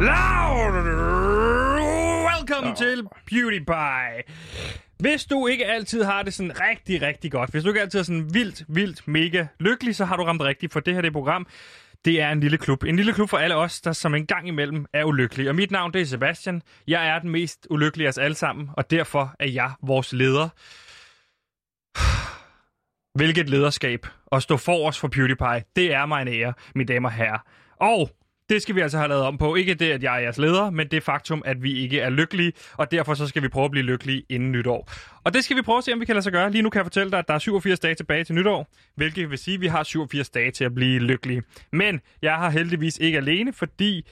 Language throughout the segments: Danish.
Loud! Welcome til PewDiePie. Hvis du ikke altid har det sådan rigtig, rigtig godt, hvis du ikke altid er sådan vildt, vildt, mega lykkelig, så har du ramt rigtigt, for det her det program, det er en lille klub. En lille klub for alle os, der som en gang imellem er ulykkelige. Og mit navn, det er Sebastian. Jeg er den mest ulykkelige af os alle sammen, og derfor er jeg vores leder. Hvilket lederskab at stå forrest for PewDiePie, det er mig en ære, mine damer og herrer. Og det skal vi altså have lavet om på. Ikke det, at jeg er jeres leder, men det faktum, at vi ikke er lykkelige, og derfor så skal vi prøve at blive lykkelige inden nytår. Og det skal vi prøve at se, om vi kan lade sig gøre. Lige nu kan jeg fortælle dig, at der er 87 dage tilbage til nytår, hvilket vil sige, at vi har 87 dage til at blive lykkelige. Men jeg har heldigvis ikke alene, fordi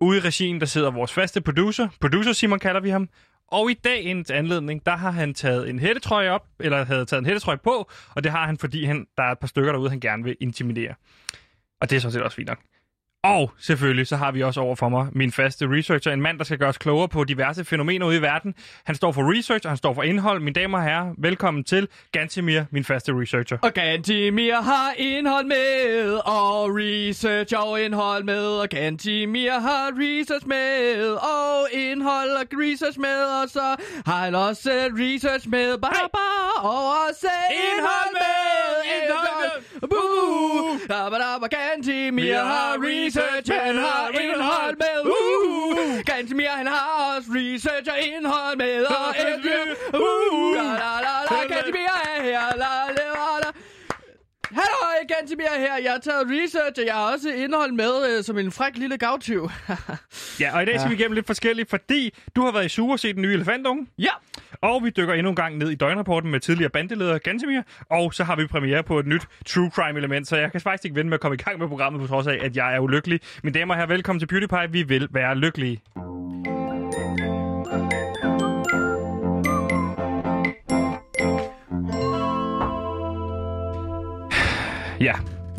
ude i regien, der sidder vores faste producer, producer Simon kalder vi ham, og i dagens anledning, der har han taget en hættetrøje op, eller havde taget en hættetrøje på, og det har han, fordi han, der er et par stykker derude, han gerne vil intimidere. Og det er sådan set også fint nok. Og selvfølgelig så har vi også over for mig min faste researcher, en mand, der skal gøre os klogere på diverse fænomener ude i verden. Han står for research, og han står for indhold. Mine damer og herrer, velkommen til Gantimir, min faste researcher. Og Gantimir har indhold med, og research og indhold med, og Gantimir har research med, og indhold og research med, og så har han også research med, bare, bare, og også indhold med, indhold med, boo, da, ba, da, ba, Gantimir har research, han har indhold. med, uh, Gantimir, han har også research og indhold med, og indhold, uh, la, la, la, la, Gantimir er her, la, la, la, la. Hallo, Gantimir her. Jeg har taget research, og jeg har også indhold med øh, som en fræk lille gavtyv. Ja, og i dag skal vi igennem lidt forskelligt, fordi du har været i Sure og set den nye elefantunge. ja, og vi dykker endnu en gang ned i døgnrapporten med tidligere bandeleder Gantemir. Og så har vi premiere på et nyt true crime element, så jeg kan faktisk ikke vente med at komme i gang med programmet, på trods af, at jeg er ulykkelig. Mine damer og herrer, velkommen til PewDiePie. Vi vil være lykkelige. Ja,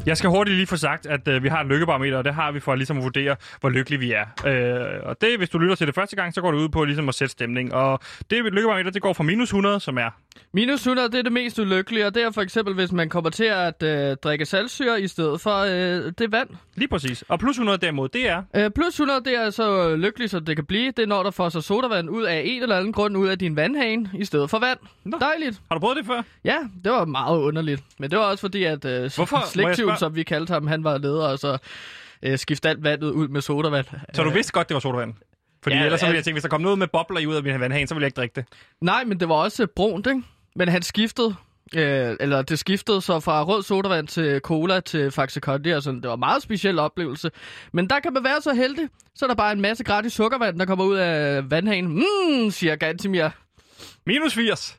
jeg skal hurtigt lige få sagt, at øh, vi har et lykkebarometer, og det har vi for ligesom at vurdere, hvor lykkelige vi er. Øh, og det, hvis du lytter til det første gang, så går det ud på ligesom at sætte stemning. Og det lykkebarometer, det går fra minus 100, som er minus 100, det er det mest ulykkelige, og det er for eksempel, hvis man kommer til at øh, drikke saltsyre i stedet for øh, det vand. lige præcis. Og plus 100 derimod, det er... Øh, plus 100, det er så lykkeligt, som det kan blive. Det er, når der får sig sodavand ud af en eller anden grund ud af din vandhane, i stedet for vand. Nå. Dejligt. Har du prøvet det før? Ja, det var meget underligt. Men det var også fordi, at øh, Hvorfor? Spørge? som vi kaldte ham, han var leder, og så øh, skiftede alt vandet ud med sodavand. Så du vidste godt, det var sodavand? Fordi Ja, ellers så ville jeg tænke, hvis der kom noget med bobler i ud af min vandhane, så ville jeg ikke drikke det. Nej, men det var også brunt, ikke? Men han skiftede, øh, eller det skiftede så fra rød sodavand til cola til Faxe Kondi, og sådan. Det var en meget speciel oplevelse. Men der kan man være så heldig, så er der bare en masse gratis sukkervand, der kommer ud af vandhanen. Mmm, siger Gantimir. Minus 80.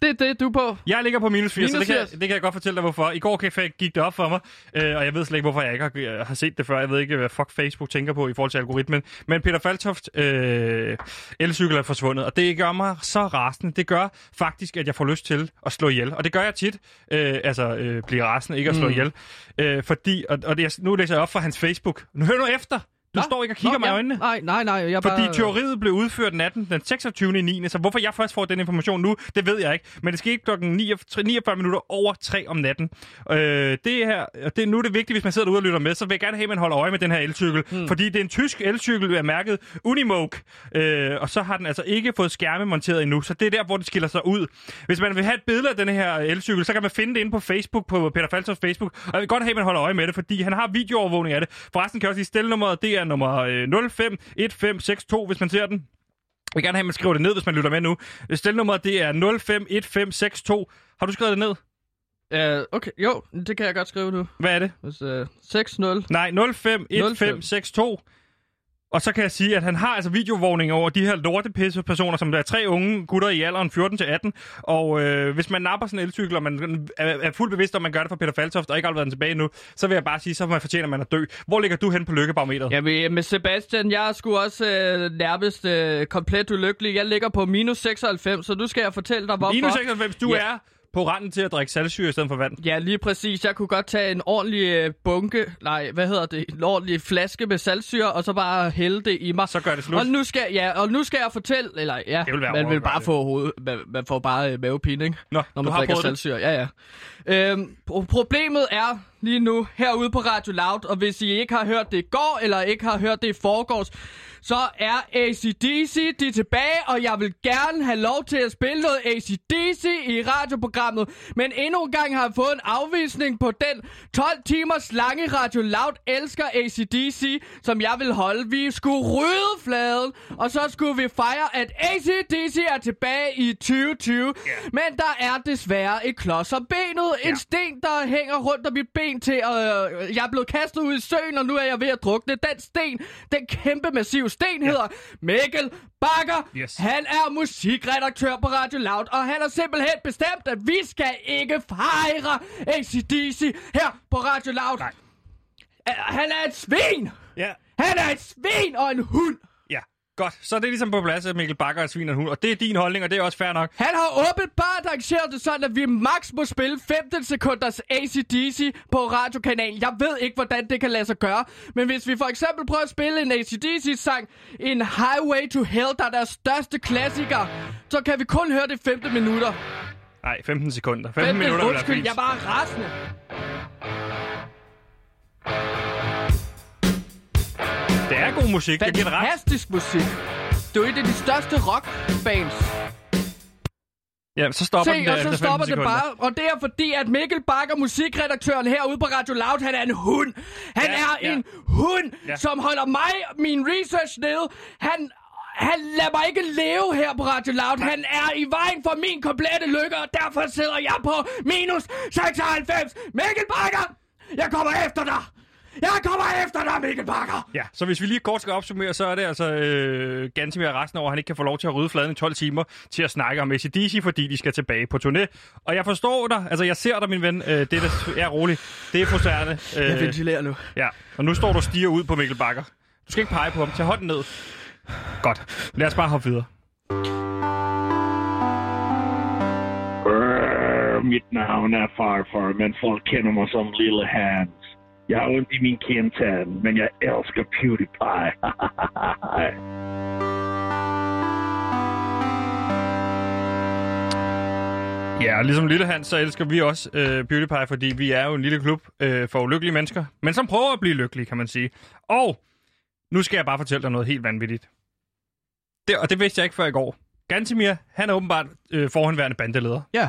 Det er det, du er på. Jeg ligger på minus 80, Minus så det kan, 80. det kan jeg godt fortælle dig, hvorfor. I går gik det op for mig, øh, og jeg ved slet ikke, hvorfor jeg ikke har, øh, har set det før. Jeg ved ikke, hvad fuck Facebook tænker på i forhold til algoritmen. Men Peter Faltoft øh, elcykel er forsvundet, og det gør mig så rasende. Det gør faktisk, at jeg får lyst til at slå ihjel. Og det gør jeg tit, øh, altså øh, blive rasende, ikke at slå Mm. ihjel. Øh, fordi, og, og det, nu læser jeg op fra hans Facebook. Nu hør nu efter. Du Nå, står ikke og kigger Nå, mig i ja. øjnene. Nej, nej, nej. Jeg Fordi bare... teoriet blev udført natten den 26. 9. Så hvorfor jeg først får den information nu, det ved jeg ikke. Men det skete klokken 49 49 minutter over 3 om natten. Øh, det her, det, nu er det vigtigt, hvis man sidder derude og lytter med, så vil jeg gerne have, at man holder øje med den her elcykel. Hmm. Fordi det er en tysk elcykel, er mærket Unimoke. Øh, og så har den altså ikke fået skærme monteret endnu. Så det er der, hvor det skiller sig ud. Hvis man vil have et billede af den her elcykel, så kan man finde det inde på Facebook, på Peter Falters Facebook. Og jeg vil godt have, at man holder øje med det, fordi han har videoovervågning af det. Forresten kan jeg også lige stille nummeret. Det er nummer øh, 051562, hvis man ser den. Jeg vil gerne have, at man skriver det ned, hvis man lytter med nu. Stelnummeret, det er 051562. Har du skrevet det ned? Uh, okay, jo, det kan jeg godt skrive nu. Hvad er det? Hvis, uh, 6-0. Nej, 051562. Og så kan jeg sige, at han har altså videovågning over de her lortepisse personer, som der er tre unge gutter i alderen 14 til 18. Og øh, hvis man napper sådan en elcykel, og man er, er fuldt bevidst om, man gør det for Peter Faltoft, og ikke har været tilbage nu, så vil jeg bare sige, så man fortjener man at dø. Hvor ligger du hen på lykkebarometeret? Ja, men med Sebastian, jeg er sgu også øh, nærmest øh, komplet ulykkelig. Jeg ligger på minus 96, så nu skal jeg fortælle dig, hvorfor. Minus 96, du Ja. er på randen til at drikke saltsyre i stedet for vand. Ja, lige præcis. Jeg kunne godt tage en ordentlig øh, bunke, nej, hvad hedder det, en ordentlig flaske med saltsyre, og så bare hælde det i mig. Så gør det slut. Og nu skal, ja, og nu skal jeg fortælle, eller ja, Det vil være man vil bare få hoved, man, man får bare øh, mavepine, ikke? Nå, Når du man har drikker det. saltsyre. Ja, Øhm, pro- problemet er lige nu herude på Radio Loud, og hvis I ikke har hørt det i går, eller ikke har hørt det i forgårs, så er ACDC de er tilbage, og jeg vil gerne have lov til at spille noget ACDC i radioprogrammet. Men endnu en gang har jeg fået en afvisning på den 12 timers lange Radio Loud elsker ACDC, som jeg vil holde. Vi skulle rydde fladen, og så skulle vi fejre, at ACDC er tilbage i 2020. Yeah. Men der er desværre et klods om benet. En Ja. sten, der hænger rundt om mit ben til, og øh, jeg er blevet kastet ud i søen, og nu er jeg ved at drukne. Den sten, den kæmpe massive sten, hedder Mikkel Bakker. Yes. Han er musikredaktør på Radio Loud, og han har simpelthen bestemt, at vi skal ikke fejre ACDC her på Radio Loud. Nej. Han er et svin! Ja. Han er et svin og en hund! Godt. Så er det ligesom på plads, at Mikkel Bakker er svin og hund. Og det er din holdning, og det er også fair nok. Han har åbenbart arrangeret det sådan, at vi max må spille 15 sekunders ACDC på radiokanalen. Jeg ved ikke, hvordan det kan lade sig gøre. Men hvis vi for eksempel prøver at spille en ACDC-sang, en Highway to Hell, der er deres største klassiker, så kan vi kun høre det i 15 minutter. Nej, 15 sekunder. 15, 15 minutter undskyld, jeg er bare rasende. Det er god musik, jeg giver det ret. Fantastisk musik. Det er jo et af de største rockbands. Ja, så stopper Se, den og der så efter 15 stopper det sekunder. bare. Og det er fordi, at Mikkel Bakker, musikredaktøren herude på Radio Loud, han er en hund. Han Ja, er ja. en hund, Ja. som holder mig og min research nede. Han, han lader mig ikke leve her på Radio Loud. Han er i vejen for min komplette lykke, og derfor sidder jeg på minus 96. Mikkel Bakker, jeg kommer efter dig. Jeg kommer efter dig, Mikkel Bakker. Ja, så hvis vi lige kort skal opsummere, så er det altså øh, Gantemir resten over, at han ikke kan få lov til at rydde fladen i 12 timer til at snakke om ACDC, fordi de skal tilbage på turné. Og jeg forstår dig, altså jeg ser dig, min ven. Øh, det er, er roligt. Det er frustrerende. Jeg Øh, ventilerer nu. ja, og nu står du og stiger ud på Mikkel Bakker. Du skal ikke pege på ham. Tag hånden ned. Godt. Lad os bare hoppe videre. Brrr, mit navn er Farfar, men folk kender mig som Lille Hans. Jeg har ondt i min kindtand, men jeg elsker PewDiePie. Ja, og ligesom Lille Hans, så elsker vi også øh, PewDiePie, fordi vi er jo en lille klub øh, for ulykkelige mennesker, men som prøver at blive lykkelige, kan man sige. Og nu skal jeg bare fortælle dig noget helt vanvittigt. Det, og det vidste jeg ikke før i går. Gantimir, han er åbenbart øh, forhåndværende bandeleder. Ja.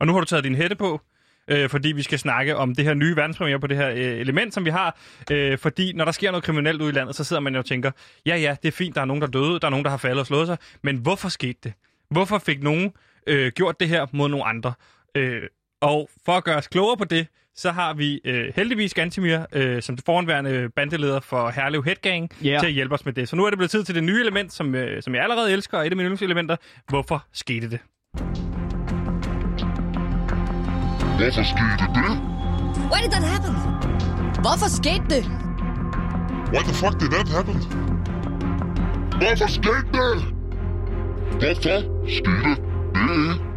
Og nu har du taget din hætte på, øh, fordi vi skal snakke om det her nye verdenspremiere på det her øh, element, som vi har. Øh, fordi når der sker noget kriminelt ude i landet, så sidder man jo og tænker, ja ja, det er fint, der er nogen, der er døde, der er nogen, der har faldet og slået sig, men hvorfor skete det? Hvorfor fik nogen øh, gjort det her mod nogle andre? Øh, og for at gøre os klogere på det, så har vi øh, heldigvis Gantimir øh, som det foranværende bandeleder for Herlev Headgang Ja. til at hjælpe os med det. Så nu er det blevet tid til det nye element, som, øh, som jeg allerede elsker, og et af mine yndlingselementer. Hvorfor skete det? Hvorfor skete det? Why did that happen? Hvorfor skete det? Why the fuck did that happen? Hvorfor skete det? Hvorfor skete det?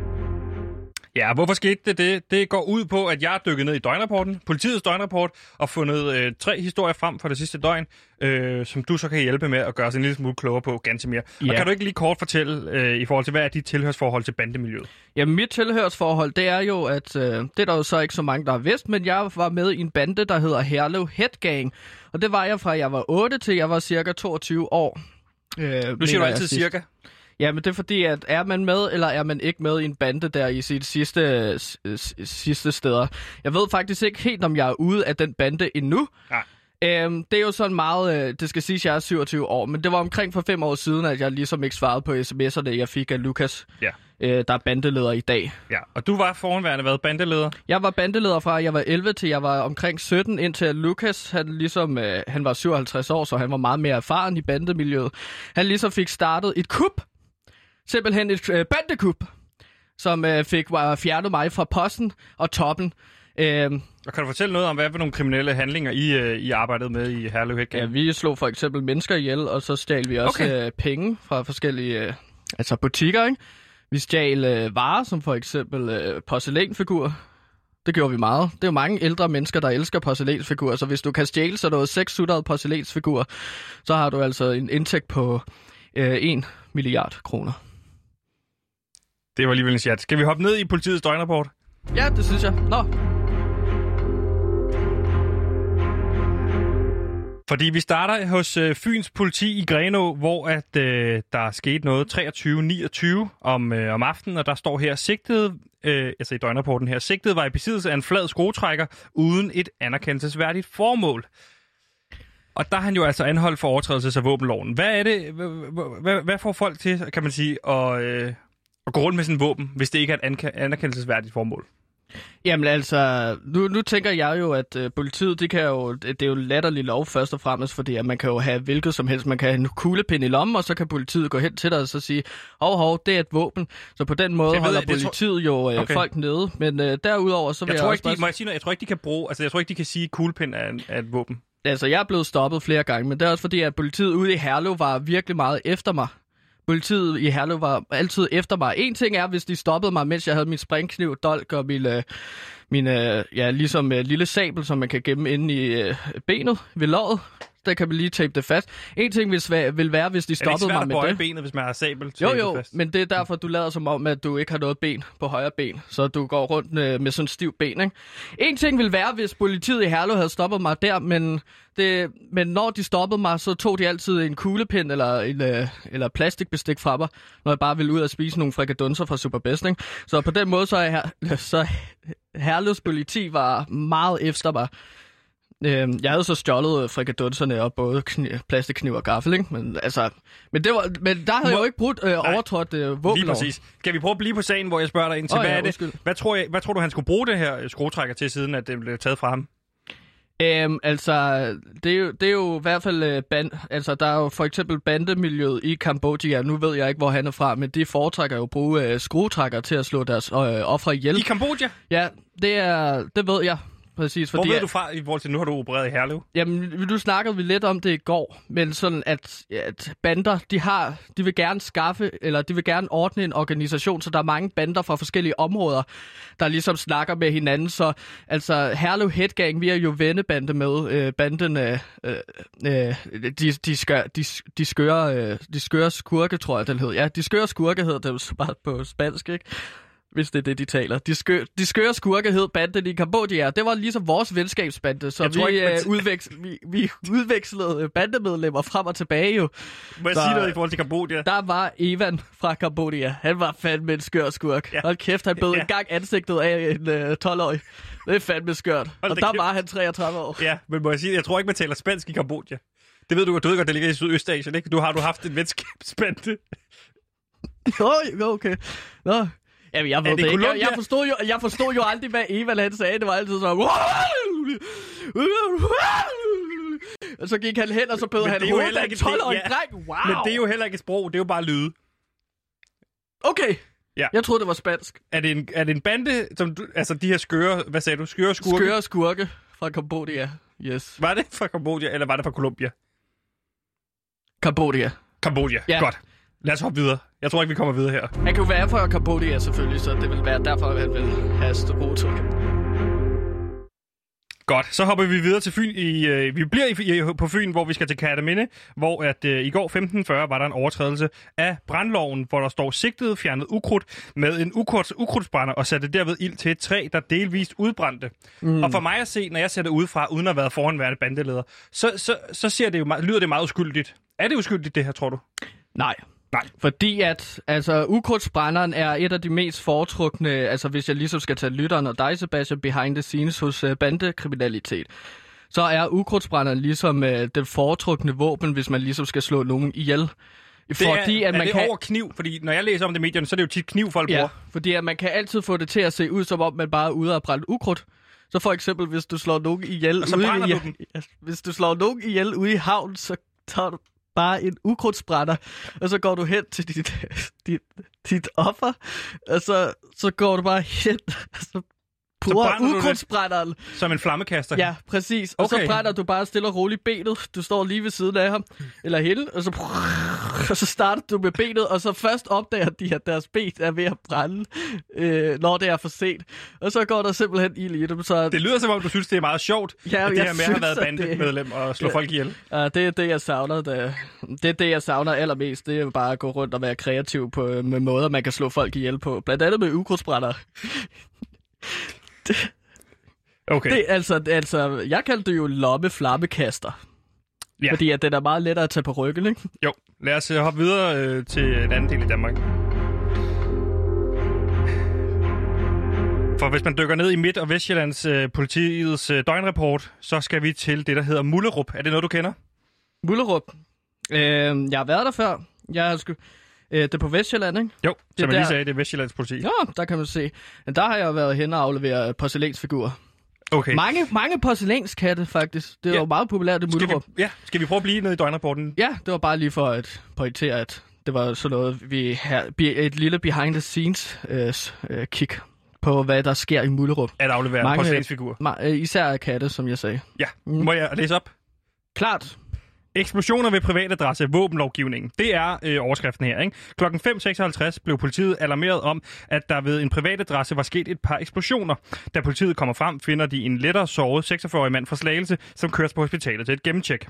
Ja, hvorfor skete det? det? Det går ud på, at jeg dykket ned i døgnrapporten, politiets døgnrapport, og fundet øh, tre historier frem for det sidste døgn, øh, som du så kan hjælpe med at gøre os en lille smule klogere på, ganske mere. Ja. Ja. Og kan du ikke lige kort fortælle øh, i forhold til, hvad er dit tilhørsforhold til bandemiljøet? Jamen, mit tilhørsforhold, det er jo, at øh, det er der jo så ikke så mange, der har vidst, men jeg var med i en bande, der hedder Herlev Headgang. Og det var jeg fra, jeg var 8 til jeg var cirka 22 år. Øh, Nu siger du jeg altid cirka. Ja, men det er fordi, at er man med, eller er man ikke med i en bande der i sit sidste, sidste steder? Jeg ved faktisk ikke helt, om jeg er ude af den bande endnu. Nej. Øhm, det er jo sådan meget, øh, det skal siges, at jeg er 27 år, men det var omkring for fem år siden, at jeg ligesom ikke svarede på sms'erne, jeg fik af Lukas, Ja. øh, der er bandeleder i dag. ja. Og du var foranværende hvad? Bandeleder? Jeg var bandeleder fra, jeg var 11 til jeg var omkring 17, indtil Lukas, han ligesom, øh, han var 57 år, så han var meget mere erfaren i bandemiljøet. Han ligesom fik startet et kup, simpelthen et øh, bandekup, som øh, fik var fjernet mig fra posten og toppen. Øh, Og kan du fortælle noget om, hvad for nogle kriminelle handlinger I, øh, I arbejdede med i Herlev ja, Headgang? vi slog for eksempel mennesker ihjel, og så stjal vi også Okay. øh, penge fra forskellige øh, altså butikker, ikke? Vi stjal øh, varer, som for eksempel øh, porcelænfigurer. Det gjorde vi meget. Det er jo mange ældre mennesker, der elsker porcelænsfigurer, så hvis du kan stjæle sådan noget 600 porcelænsfigurer, så har du altså en indtægt på øh, 1 milliard kroner. Det var alligevel en chat. Skal vi hoppe ned i politiets døgnrapport? Ja, det synes jeg. Nå, Fordi vi starter hos øh, Fyns politi i Grenå, hvor at øh, der er sket noget 23.29 om, øh, om aftenen, og der står her sigtet, øh, altså i døgnrapporten her, sigtet var i besiddelse af en flad skruetrækker uden et anerkendelsesværdigt formål. Og der er han jo altså anholdt for overtrædelse af våbenloven. Hvad er det, hvad, hvad, hvad får folk til, kan man sige, at, øh, at gå rundt med sådan en våben, hvis det ikke er et anka- anerkendelsesværdigt formål? Jamen altså, nu, nu tænker jeg jo, at øh, politiet, det, kan jo, det er jo latterlig lov først og fremmest, fordi at man kan jo have hvilket som helst. Man kan have en kuglepind i lommen, og så kan politiet gå hen til dig og så sige, hov, hov, det er et våben. Så på den måde Jeg ved, holder det tror- politiet jo øh, Okay. folk nede. Men øh, derudover, så vil Jeg jeg, tror, også ikke, de, må jeg, sige noget? jeg tror ikke, de kan bruge, altså jeg tror ikke, de kan sige, at kuglepind er, en- er et våben. Altså, jeg er blevet stoppet flere gange, men det er også fordi, at politiet ude i Herlev var virkelig meget efter mig. Politiet i Herlev var altid efter mig. En ting er, hvis de stoppede mig, mens jeg havde min springkniv, dolk og min, øh, min øh, ja, ligesom øh, lille sabel, som man kan gemme inde i øh, benet ved låret. Der kan man lige tape det fast. En ting vil, svæ- vil være, hvis de Er det ikke stoppede svært mig at med bøje det. benet, hvis man har sabel? Jo, jo, fast? men det er derfor, du lader som om, at du ikke har noget ben på højre ben. Så du går rundt øh, med sådan en stiv ben, ikke? En ting vil være, hvis politiet i Herlev havde stoppet mig der, men, det, men når de stoppede mig, så tog de altid en kuglepind eller, en, øh, eller plastikbestik fra mig, når jeg bare ville ud og spise nogle frikadunser fra Superbest, ikke? Så på den måde, så er her, så Herlevs politi var meget efter mig. Øhm, jeg havde så stjålet øh, frikadunserne og både kni- plastikkniv og gaffel, ikke? Men, altså, men, det var, men der havde Må- jeg jo ikke brudt øh, overtrådt øh, Lige våbenloven. præcis. Skal vi prøve at blive på sagen, hvor jeg spørger dig ind til, Åh, hvad ja, er det? undskyld. Hvad tror, jeg, hvad tror du, han skulle bruge det her øh, skruetrækker til, siden at det blev taget fra ham? Øhm, altså, det er, jo, det er jo i hvert fald, øh, band, altså der er jo for eksempel bandemiljøet i Kambodja, nu ved jeg ikke, hvor han er fra, men de foretrækker jo at bruge øh, skruetrækker til at slå deres øh, ofre ihjel. I Kambodja? Ja, det, er, det ved jeg præcis. Hvor Fordi, ved du fra, i forhold til, nu har du opereret i Herlev? Jamen, nu snakkede vi lidt om det i går, men sådan at, at bander, de har, de vil gerne skaffe, eller de vil gerne ordne en organisation, så der er mange bander fra forskellige områder, der ligesom snakker med hinanden. Så altså, Herlev Headgang, vi er jo vennebande med øh, banden, øh, øh, de, de, skør, de, de, skøre, øh, de skøre skurke, tror jeg, den hed. Ja, de skøre skurke hedder det jo bare på spansk, ikke? Hvis det er det, de taler. De, skø, de skøre skurke hed banden i Kambodja. Det var ligesom vores venskabsbande, så Jeg vi, tror ikke, øh, man- udveks, vi, vi udvekslede bandemedlemmer frem og tilbage jo. Må jeg Så- sige noget i forhold til Kambodja? Der var Evan fra Kambodja. Han var fandme en skør skurk. Ja. Hold kæft, han bød Ja. ja. en gang ansigtet af en øh, 12-årig. Det er fandme skørt. Hold og der kæft. var han 33 år. Ja, men må jeg sige, jeg tror ikke, man taler spansk i Kambodja. Det ved du, du ved godt, det ligger i Sydøstasien, ikke? Du har du haft en venskabsbande. Jo, okay. Nå. Jamen, jeg ved det det, ikke. Jeg, jeg, forstod jo, jeg forstod jo aldrig, hvad Evan han sagde. Det var altid sådan... Og så gik han hen, og så bød han hovedet af en ikke- det- 12-årig ja. dreng. Wow. Men det er jo heller ikke et sprog, det er jo bare lyde. Okay. Ja. Jeg troede, det var spansk. Er det en, er det en bande, som du, altså de her skøre, hvad sagde du, skøre skurke? Skøre skurke fra Kambodja. Yes. Var det fra Kambodja, eller var det fra Colombia? Kambodja. Kambodja, Ja. godt. Lad os hoppe videre. Jeg tror ikke, vi kommer videre her. Han kan jo være fra Kambodja selvfølgelig, så det vil være derfor, han vil have strotryk. Godt, så hopper vi videre til Fyn. I, øh, vi bliver i, i, på Fyn, hvor vi skal til Kataminde, hvor at, øh, i går 15.40 var der en overtrædelse af brandloven, hvor der står sigtet fjernet ukrudt med en ukrudt, ukrudtsbrænder og satte derved ild til et træ, der delvist udbrændte. Mm. Og for mig at se, når jeg ser det udefra, uden at have været foranværende bandeleder, så, så, så ser det jo, lyder det meget uskyldigt. Er det uskyldigt, det her, tror du? Nej. Nej. Fordi at altså, ukrudtsbrænderen er et af de mest foretrukne, altså hvis jeg ligesom skal tage lytteren og dig, Sebastian, behind the scenes hos uh, bandekriminalitet, så er ukrudtsbrænderen ligesom uh, den foretrukne våben, hvis man ligesom skal slå nogen ihjel. Det Fordi er, at er man det kan... over kniv? Fordi når jeg læser om det i medierne, så er det jo tit kniv, folk Ja, bruger. fordi at man kan altid få det til at se ud, som om man bare er ude og brænde ukrudt. Så for eksempel, hvis du slår nogen ihjel Og så ude i, du hvis du slår nogen ihjel ude i havn, så tager du bare en ukrudtsbrænder, og så går du hen til dit, dit, dit offer, og så, så går du bare hen, og så bruger ukrudtsbrænderen. Som en flammekaster. Ja, præcis. Og Okay. så brænder du bare stille og roligt benet. Du står lige ved siden af ham, eller hende, og så, og så starter du med benet, og så først opdager de, at deres ben er ved at brænde, øh, når det er for sent. Og så går der simpelthen ild i dem. Så Det lyder som om, du synes, det er meget sjovt, Ja, at det her med at have været at det- bandemedlem og slå Ja. folk ihjel. Ja, det er det, jeg savner. Det, det er det, jeg savner allermest. Det er bare at gå rundt og være kreativ på, med måder, man kan slå folk ihjel på. Blandt andet med ukrudtsbrænder. Okay, Det, altså, altså, jeg kaldte det jo lomme flammekaster. Ja. Ja. Fordi at den er meget lettere at tage på ryggen, ikke? jo. Lad os øh, hoppe videre øh, til en anden del i Danmark. For hvis man dykker ned i Midt- og Vestjyllands øh, politiets øh, døgnrapport, så skal vi til det, der hedder Mullerup. Er det noget, du kender? Mullerup. Øh, jeg har været der før. Jeg har sgu... Øh, det er på Vestjylland, ikke? Jo, som jeg der- lige sagde, det er Vestjyllands politi. Ja, der kan man se. Men der har jeg været hen og afleveret porcelænsfigurer. Okay. Mange, mange porcelænskatte, faktisk. Det er Ja. jo meget populært i Skal Mullerup. vi, ja, skal vi prøve at blive nede i døgnrapporten? Ja, det var bare lige for at pointere, at det var sådan noget, vi be- et lille behind the scenes øh, øh, kig på, hvad der sker i Mullerup. At aflevere Mange- en porcelænsfigur. Ma- øh, især katte, som jeg sagde. Ja, må jeg læse op? Klart. Eksplosioner ved privatadresse, våbenlovgivningen. Det er øh, overskriften her. Ikke? Klokken 5.56 blev politiet alarmeret om, at der ved en privatadresse var sket et par eksplosioner. Da politiet kommer frem, finder de en lettere såret 46-årig mand fra Slagelse, som køres på hospitalet til et gennemtjek.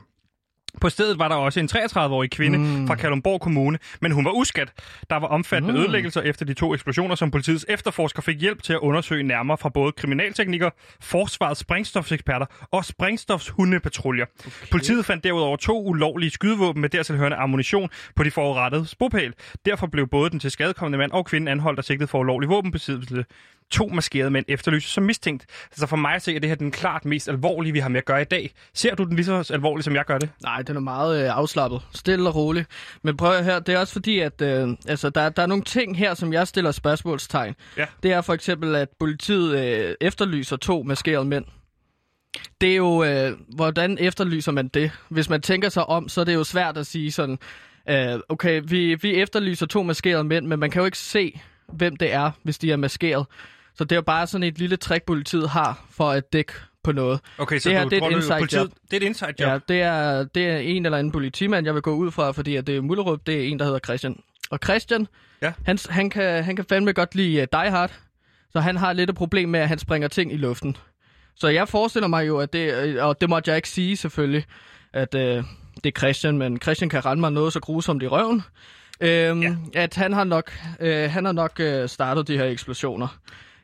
På stedet var der også en 33-årig kvinde mm. fra Kalundborg Kommune, men hun var uskat. Der var omfattende mm. ødelæggelser efter de to eksplosioner, som politiets efterforsker fik hjælp til at undersøge nærmere fra både kriminalteknikere, forsvarets sprængstofseksperter og sprængstofshundepatruljer. Okay. Politiet fandt derudover to ulovlige skydevåben med dertil hørende ammunition på de forurettede bopæl. Derfor blev både den til skadekommende mand og kvinden anholdt og sigtet for ulovlig våbenbesiddelse. To maskerede mænd efterlyses som mistænkt. Så for mig at se, at det her er den klart mest alvorlige, vi har med at gøre i dag. Ser du den lige så alvorlig, som jeg gør det? Nej, den er meget øh, afslappet. Stille og rolig. Men prøv at høre, det er også fordi, at øh, altså, der, der er nogle ting her, som jeg stiller spørgsmålstegn. Ja. Det er for eksempel, at politiet øh, efterlyser to maskerede mænd. Det er jo, øh, hvordan efterlyser man det? Hvis man tænker sig om, så er det jo svært at sige sådan, øh, okay, vi, vi efterlyser to maskerede mænd, men man kan jo ikke se, hvem det er, hvis de er maskeret. Så det er jo bare sådan et lille trick, politiet har for at dække på noget. Okay, så Det her, du det er et inside politiet, job. Det er et inside job. Ja, det er, det er en eller anden politimand, jeg vil gå ud fra, fordi at det er Mullerup, det er en, der hedder Christian. Og Christian, Ja. han, han, kan, han kan fandme godt lide uh, Die Hard, så han har lidt et problem med, at han springer ting i luften. Så jeg forestiller mig jo, at det, øh, og det måtte jeg ikke sige selvfølgelig, at uh, det er Christian, men Christian kan rende mig noget så grusomt i røven. Øhm, ja. At han har nok, øh, han har nok øh, startet de her eksplosioner.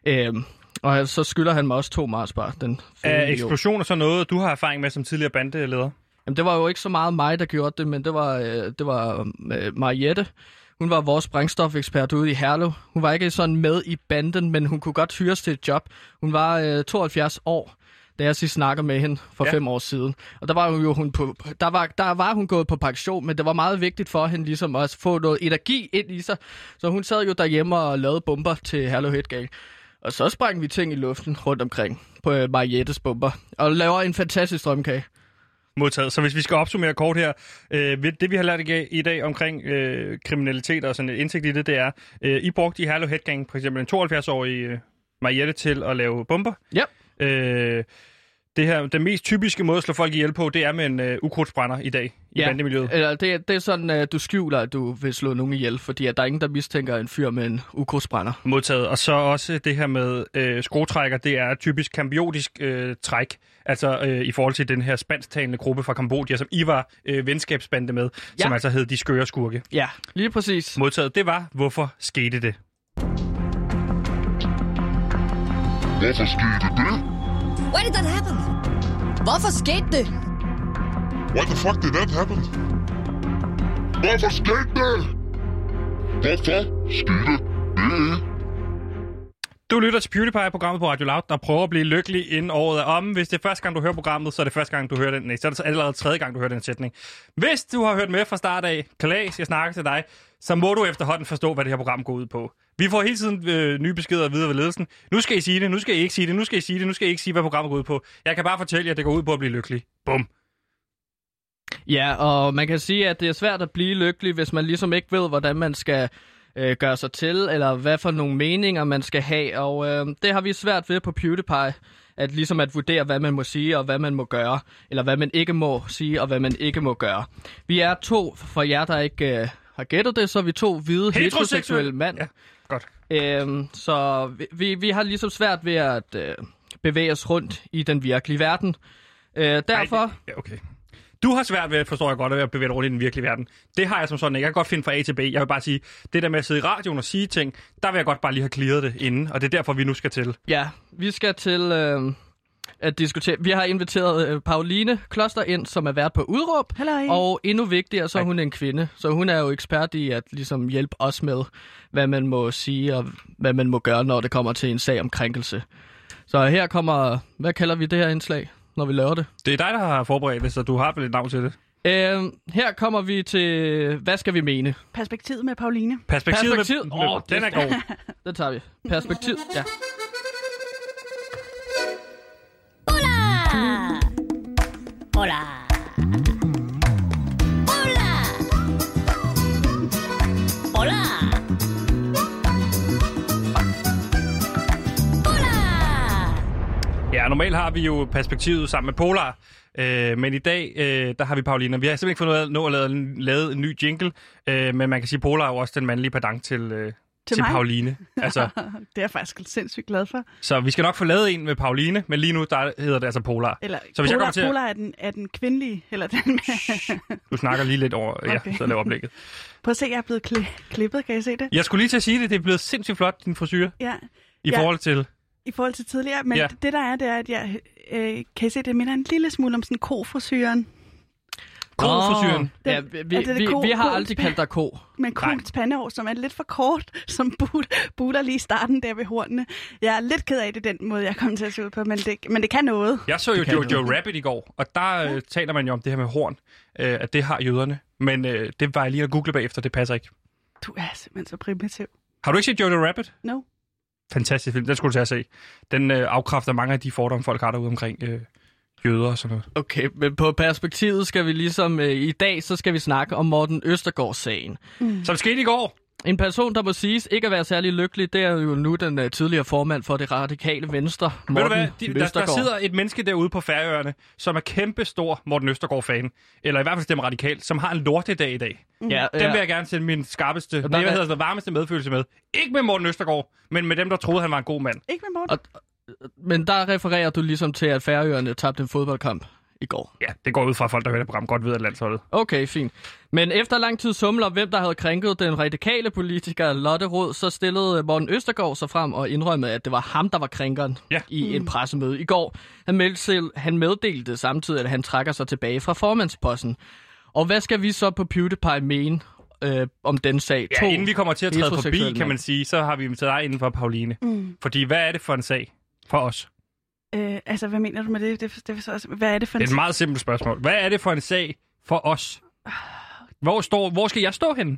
Øhm, og så skylder han mig også to Marsbar. Den Er eksplosioner så noget, du har erfaring med som tidligere bandeleder? Jamen, det var jo ikke så meget mig, der gjorde det, men det var, øh, det var øh, Mariette. Hun var vores brændstofekspert ude i Herlev. Hun var ikke sådan med i banden, men hun kunne godt hyres til et job. Hun var øh, 72 år, da jeg sidst snakker med hende for Ja. fem år siden. Og der var hun jo hun på, der var, der var hun gået på pension, men det var meget vigtigt for hende ligesom at få noget energi ind i sig. Så hun sad jo derhjemme og lavede bomber til Herlev Headgang. Og så sprang vi ting i luften rundt omkring på øh, Mariettes bomber. Og laver en fantastisk strømkage. Modtaget. Så hvis vi skal opsummere kort her, øh, det vi har lært i dag- i dag omkring øh, kriminalitet og sådan et indsigt i det, det er, øh, I brugte i Herlev Headgang for eksempel en 72-årig øh, Mariette til at lave bomber. Ja. Øh, det her, den mest typiske måde at slå folk ihjel på, det er med en øh, ukrudtsbrænder i dag i Ja. bandemiljøet. Eller det, det er sådan, at du skjuler, at du vil slå nogen ihjel, fordi at der er ingen, der mistænker en fyr med en ukrudtsbrænder. Modtaget. Og så også det her med øh, skruetrækker, det er typisk kambiotisk øh, træk, altså øh, i forhold til den her spansktalende gruppe fra Kambodja, som I var øh, venskabsbande med, ja. som altså hed De Skøre Skurke. Ja, lige præcis. Modtaget, det var, hvorfor skete det? Hvorfor skete det? Why did that happen? Hvorfor skete det? Why the fuck did that happen? Hvorfor skete det? Hvorfor skete det? Du lytter til PewDiePie, programmet på Radio Loud, der prøver at blive lykkelig inden året er om. Hvis det er første gang, du hører programmet, så er det første gang, du hører den. Nej, så er det allerede tredje gang, du hører den sætning. Hvis du har hørt med fra start af, Klaas, jeg snakker til dig, så må du efterhånden forstå, hvad det her program går ud på. Vi får hele tiden øh, nye beskeder videre ved ledelsen. Nu skal I sige det, nu skal I ikke sige det, nu skal I sige det, nu skal I ikke sige, hvad programmet går ud på. Jeg kan bare fortælle jer, at det går ud på at blive lykkelig. Bum. Ja, og man kan sige, at det er svært at blive lykkelig, hvis man ligesom ikke ved, hvordan man skal øh, gøre sig til, eller hvad for nogle meninger man skal have. Og øh, det har vi svært ved på PewDiePie, at ligesom at vurdere, hvad man må sige og hvad man må gøre, eller hvad man ikke må sige og hvad man ikke må gøre. Vi er to, for jer der ikke øh, har gættet det, så er vi to hvide heteroseksuelle mænd. Ja, godt. Øhm, så vi- vi, har ligesom svært ved at øh, bevæge os rundt i den virkelige verden. Øh, derfor... Ej, ja, okay. Du har svært ved, forstår jeg godt, at bevæge dig rundt i den virkelige verden. Det har jeg som sådan ikke. Jeg kan godt finde fra A til B. Jeg vil bare sige, det der med at sidde i radioen og sige ting, der vil jeg godt bare lige have clearet det inden, og det er derfor, vi nu skal til. Ja, vi skal til øh, at diskutere. Vi har inviteret øh, Pauline Kloster ind, som er vært på udråb. Halløj. Og endnu vigtigere, så er hun en kvinde. Så hun er jo ekspert i at ligesom hjælpe os med, hvad man må sige og hvad man må gøre, når det kommer til en sag om krænkelse. Så her kommer, hvad kalder vi det her indslag, når vi laver det? Det er dig, der har forberedt det, så du har vel et navn til det. Øh, her kommer vi til, hvad skal vi mene? Perspektivet med Pauline. Perspektivet, Perspektiv- Med, Åh, den er det- god. Den tager vi. Perspektiv, ja. Hola! Hola! Ja, normalt har vi jo perspektivet sammen med Polar. Øh, men i dag, øh, der har vi Paulina. Vi har simpelthen ikke fundet ud af nå at lave, lavet en ny jingle. Øh, men man kan sige, Polar er jo også den mandlige padang til, øh, til, til mig? Pauline. Altså, det er jeg faktisk sindssygt glad for. så vi skal nok få lavet en med Pauline, men lige nu der hedder det altså Polar. Eller Så hvis jeg Polar, kommer til at- Polar er, den, er den kvindelige, eller den med... Du snakker lige lidt over, ja, Okay. så laver oplægget. Prøv at se, jeg er blevet kli- klippet, kan I se det? Jeg skulle lige til at sige det, det er blevet sindssygt flot, din frisyr, Ja, i Ja. forhold til... i forhold til tidligere. Men Ja. ja. det der er, det er, at jeg... Øh, kan I se, det minder en lille smule om sådan kofrisyren. Kofrisyren. Ja, Den- vi, vi, er det det vi, ko- vi har ko- aldrig kaldt dig ko. med kuls pandehår, som er lidt for kort, som buler lige i starten der ved hornene. Jeg er lidt ked af det, den måde, jeg kom til at se ud på, men det, men det kan noget. Jeg så jo kan Jojo noget. Rabbit i går, og der øh, taler man jo om det her med horn, øh, at det har jøderne. Men øh, det var jeg lige at google bagefter, det passer ikke. Du er simpelthen så primitiv. Har du ikke set Jojo Rabbit? No. Fantastisk film, den skulle du tage at se. Den øh, afkræfter mange af de fordomme, folk har derude omkring øh, jøder og sådan noget. Okay, men på perspektivet skal vi ligesom... Øh, I dag, så skal vi snakke om Morten Østergaard-sagen. Så det skete i går. En person, der må siges ikke at være særlig lykkelig, det er jo nu den uh, tidligere formand for det radikale venstre, Ved Morten du hvad? De, der, der sidder et menneske derude på Færøerne, som er kæmpe stor Morten Østergaard-fan. Eller i hvert fald stemmer radikalt, som har en lortedag i dag. Ja, Den ja. vil jeg gerne sende min skarpeste, der nej, hvad er- hedder det, varmeste medfølelse med. Ikke med Morten Østergaard, men med dem, der troede, han var en god mand. Ikke med Morten. Og- Men der refererer du ligesom til, at Færøerne tabte en fodboldkamp i går. Ja, det går ud fra, at folk, der hører det program, godt ved, at landsholdet. Okay, fint. Men efter lang tid sumler hvem der havde krænket den radikale politiker Lotte Rod, så stillede Morten Østergaard sig frem og indrømmede, at det var ham, der var krænkeren Ja. i en pressemøde i går. Han, meldte, selv- han meddelte samtidig, at han trækker sig tilbage fra formandsposten. Og hvad skal vi så på PewDiePie mene øh, om den sag? Ja, inden vi kommer til at træde forbi, kan man sige, så har vi inviteret dig inden for Pauline. Mm. Fordi hvad er det for en sag for os? Øh, altså, hvad mener du med det? det, det, det også, hvad er det for Det en... er et meget simpelt spørgsmål. Hvad er det for en sag for os? Hvor, står, hvor skal jeg stå henne?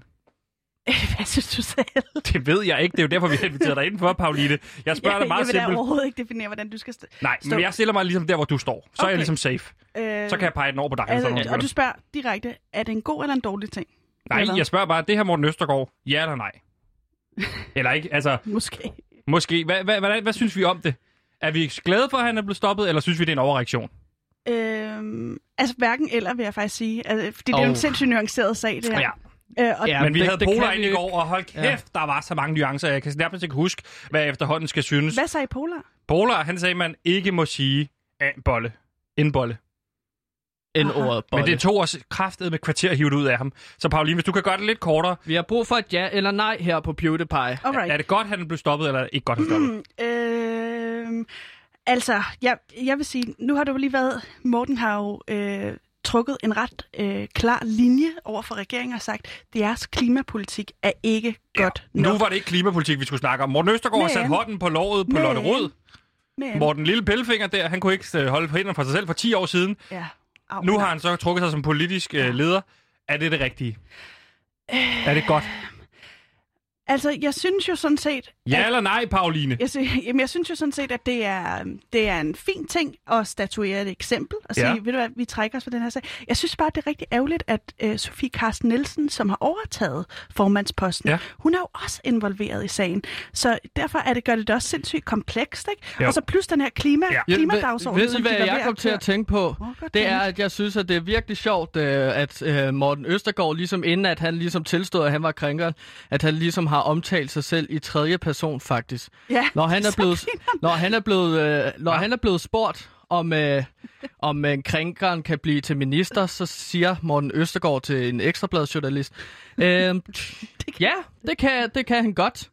hvad synes du selv? Det ved jeg ikke. Det er jo derfor, vi har inviteret dig indenfor, Pauline. Jeg spørger jeg, dig meget jeg vil simpelt. overhovedet ikke definere, hvordan du skal... St- Nej, stå. men jeg stiller mig ligesom der, hvor du står. Så er jeg Okay. ligesom safe. øh, Så kan jeg pege den over på dig. altså, der og gør du spørger direkte, er det en god eller en dårlig ting? Nej, Eller? jeg spørger bare, det her Morten Østergaard, ja eller nej? Eller ikke? Altså, Måske. måske. Hvad, hvad, hvad, hvad synes vi om det? Er vi glade for, at han er blevet stoppet, eller synes vi, det er en overreaktion? Øhm, altså, hverken eller, vil jeg faktisk sige. Altså, fordi det er jo Og- en sindssygt nuanceret sag, det her. Ja. Øh, og Ja, Men vi det- havde Polar ind i ikke. går, og hold kæft, Ja. der var så mange nuancer. Jeg kan nærmest ikke huske, hvad efterhånden skal synes. Hvad sagde Polar? Polar, han sagde, at man ikke må sige en bolle. En bolle. Aha. ordet Men bolle. det tog os kraftet med kvarter hivet ud af ham. Så Pauline, hvis du kan gøre det lidt kortere. Vi har brug for et ja eller nej her på PewDiePie. Alright. Er det godt, han blev stoppet, eller er det ikke godt, han blev stoppet? Mm, øh, altså, jeg, jeg vil sige, nu har jo lige været, Morten har jo øh, trukket en ret øh, klar linje over for regeringen og sagt, at deres klimapolitik er ikke godt Nu nok. var det ikke klimapolitik, vi skulle snakke om. Morten Østergaard har Men- sat hånden på låret på Men- Lotte Rød. Men, Morten Lille Pillefinger der, han kunne ikke øh, holde på hænderne for sig selv for 10 år siden. ja, au, Nu har han så trukket sig som politisk øh, leder. Er det det rigtige? Er det godt? Altså, jeg synes jo sådan set... Ja eller nej, Pauline? Jeg, sy- jamen, jeg synes jo sådan set, at det er, det er en fin ting at statuere et eksempel og sige, Ja. ja. ved du hvad, vi trækker os for den her sag. Jeg synes bare, det er rigtig ærgerligt, at uh, Sofie Carsten Nielsen, som har overtaget formandsposten, Ja. ja. hun er jo også involveret i sagen. Så derfor er det, gør det det også sindssygt komplekst, ikke? Jo. Og så plus den her klima, Ja. ja. klimadagsorden, ved, som ved de hvad ved jeg at kom til at tænke på? Godt Det er, at jeg synes, at det er virkelig sjovt, øh, at øh, Morten Østergaard, ligesom inden at han ligesom tilstod, at han var krænker, at han ligesom har omtalt sig selv i tredje person, faktisk. Ja, Når han er blevet, når han er blevet, øh, når Ja. han er blevet spurgt om, øh, om øh, krænkeren kan blive til minister, så siger Morten Østergaard til en ekstrabladsjournalist, øh, ja, det kan, det kan han godt.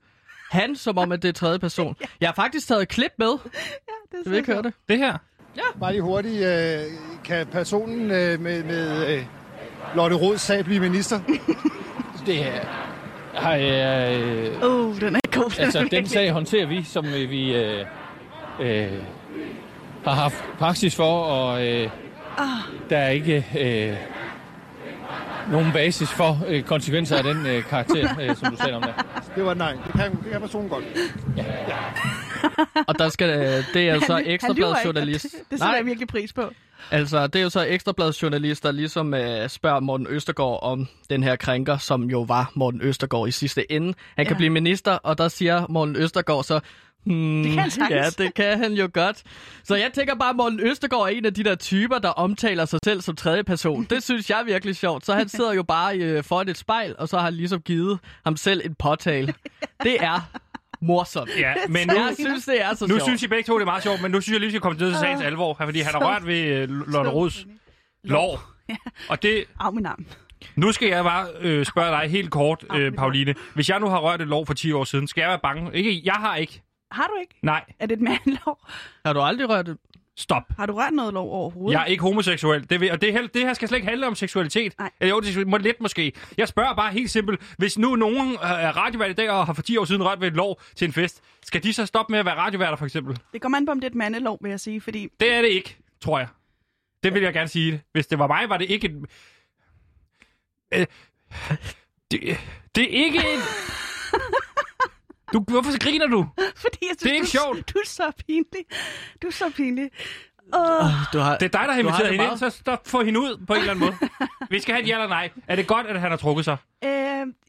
Han, som om, at det er tredje person. Jeg har faktisk taget et klip med. det Jeg vil ikke høre det. Det her. Bare lige hurtigt, øh, kan personen øh, med, med øh, Lotte Rods sag blive minister? Det her har, øh, Uh, den er god. Den altså, er den sag håndterer vi, som øh, vi øh, øh, har haft praksis for, og øh, der er ikke øh, nogen basis for øh, konsekvenser af den øh, karakter, øh, som du sagde om der. Det var nej. Det kan, det kan personen godt. Og der skal, øh, det er jo så ekstrabladsjournalist. ikke, og Det, det sætter jeg virkelig pris på. Altså, det er jo så ekstrabladsjournalist, der ligesom øh, spørger Morten Østergaard om den her krænker, som jo var Morten Østergaard i sidste ende. Han kan Ja. blive minister, og der siger Morten Østergaard så, hmm, Det kan han sagtens. ja, det kan han jo godt. Så jeg tænker bare, at Morten Østergaard er en af de der typer, der omtaler sig selv som tredje person. Det synes jeg er virkelig sjovt. Så han sidder jo bare øh, foran et spejl, og så har han ligesom givet ham selv en påtale. Det er morsomt. Ja, men nu, Jeg synes, det er så nu sjovt. synes I begge to, det er meget sjovt, men nu synes jeg lige, vi skal komme ned til sagens alvor, her, fordi han har rørt ved øh, Lotte Rods lov. Og det, Af min arm. nu skal jeg bare øh, spørge dig helt kort, øh, Pauline. Hvis jeg nu har rørt et lov for 10 år siden, skal jeg være bange? Ikke, jeg har ikke. Har du ikke? Nej, Er det et mandlov? Har du aldrig rørt det? stop. Har du rørt noget lov overhovedet? Jeg er ikke homoseksuel. Det, vil, og det, hel- det her skal slet ikke handle om seksualitet. Nej. Eller jo, det må lidt måske. Jeg spørger bare helt simpelt. Hvis nu nogen øh, er radiovært i dag og har for 10 år siden rørt ved et lov til en fest, skal de så stoppe med at være radioværter, for eksempel? Det kommer an på, om det er et mandelov, vil jeg sige, fordi Det er det ikke, tror jeg. Det vil jeg gerne sige. Hvis det var mig, var det ikke et... Øh, det, det er ikke en... Du, hvorfor griner du? fordi jeg synes, Det er ikke du, sjovt. Du er så pinlig. Du er så pinlig. Åh, Du har, Det er dig, der har inviteret det hende ind, så stop, få hende ud på en eller anden måde. Vi skal have et ja eller nej. Er det godt, at han har trukket sig? øh,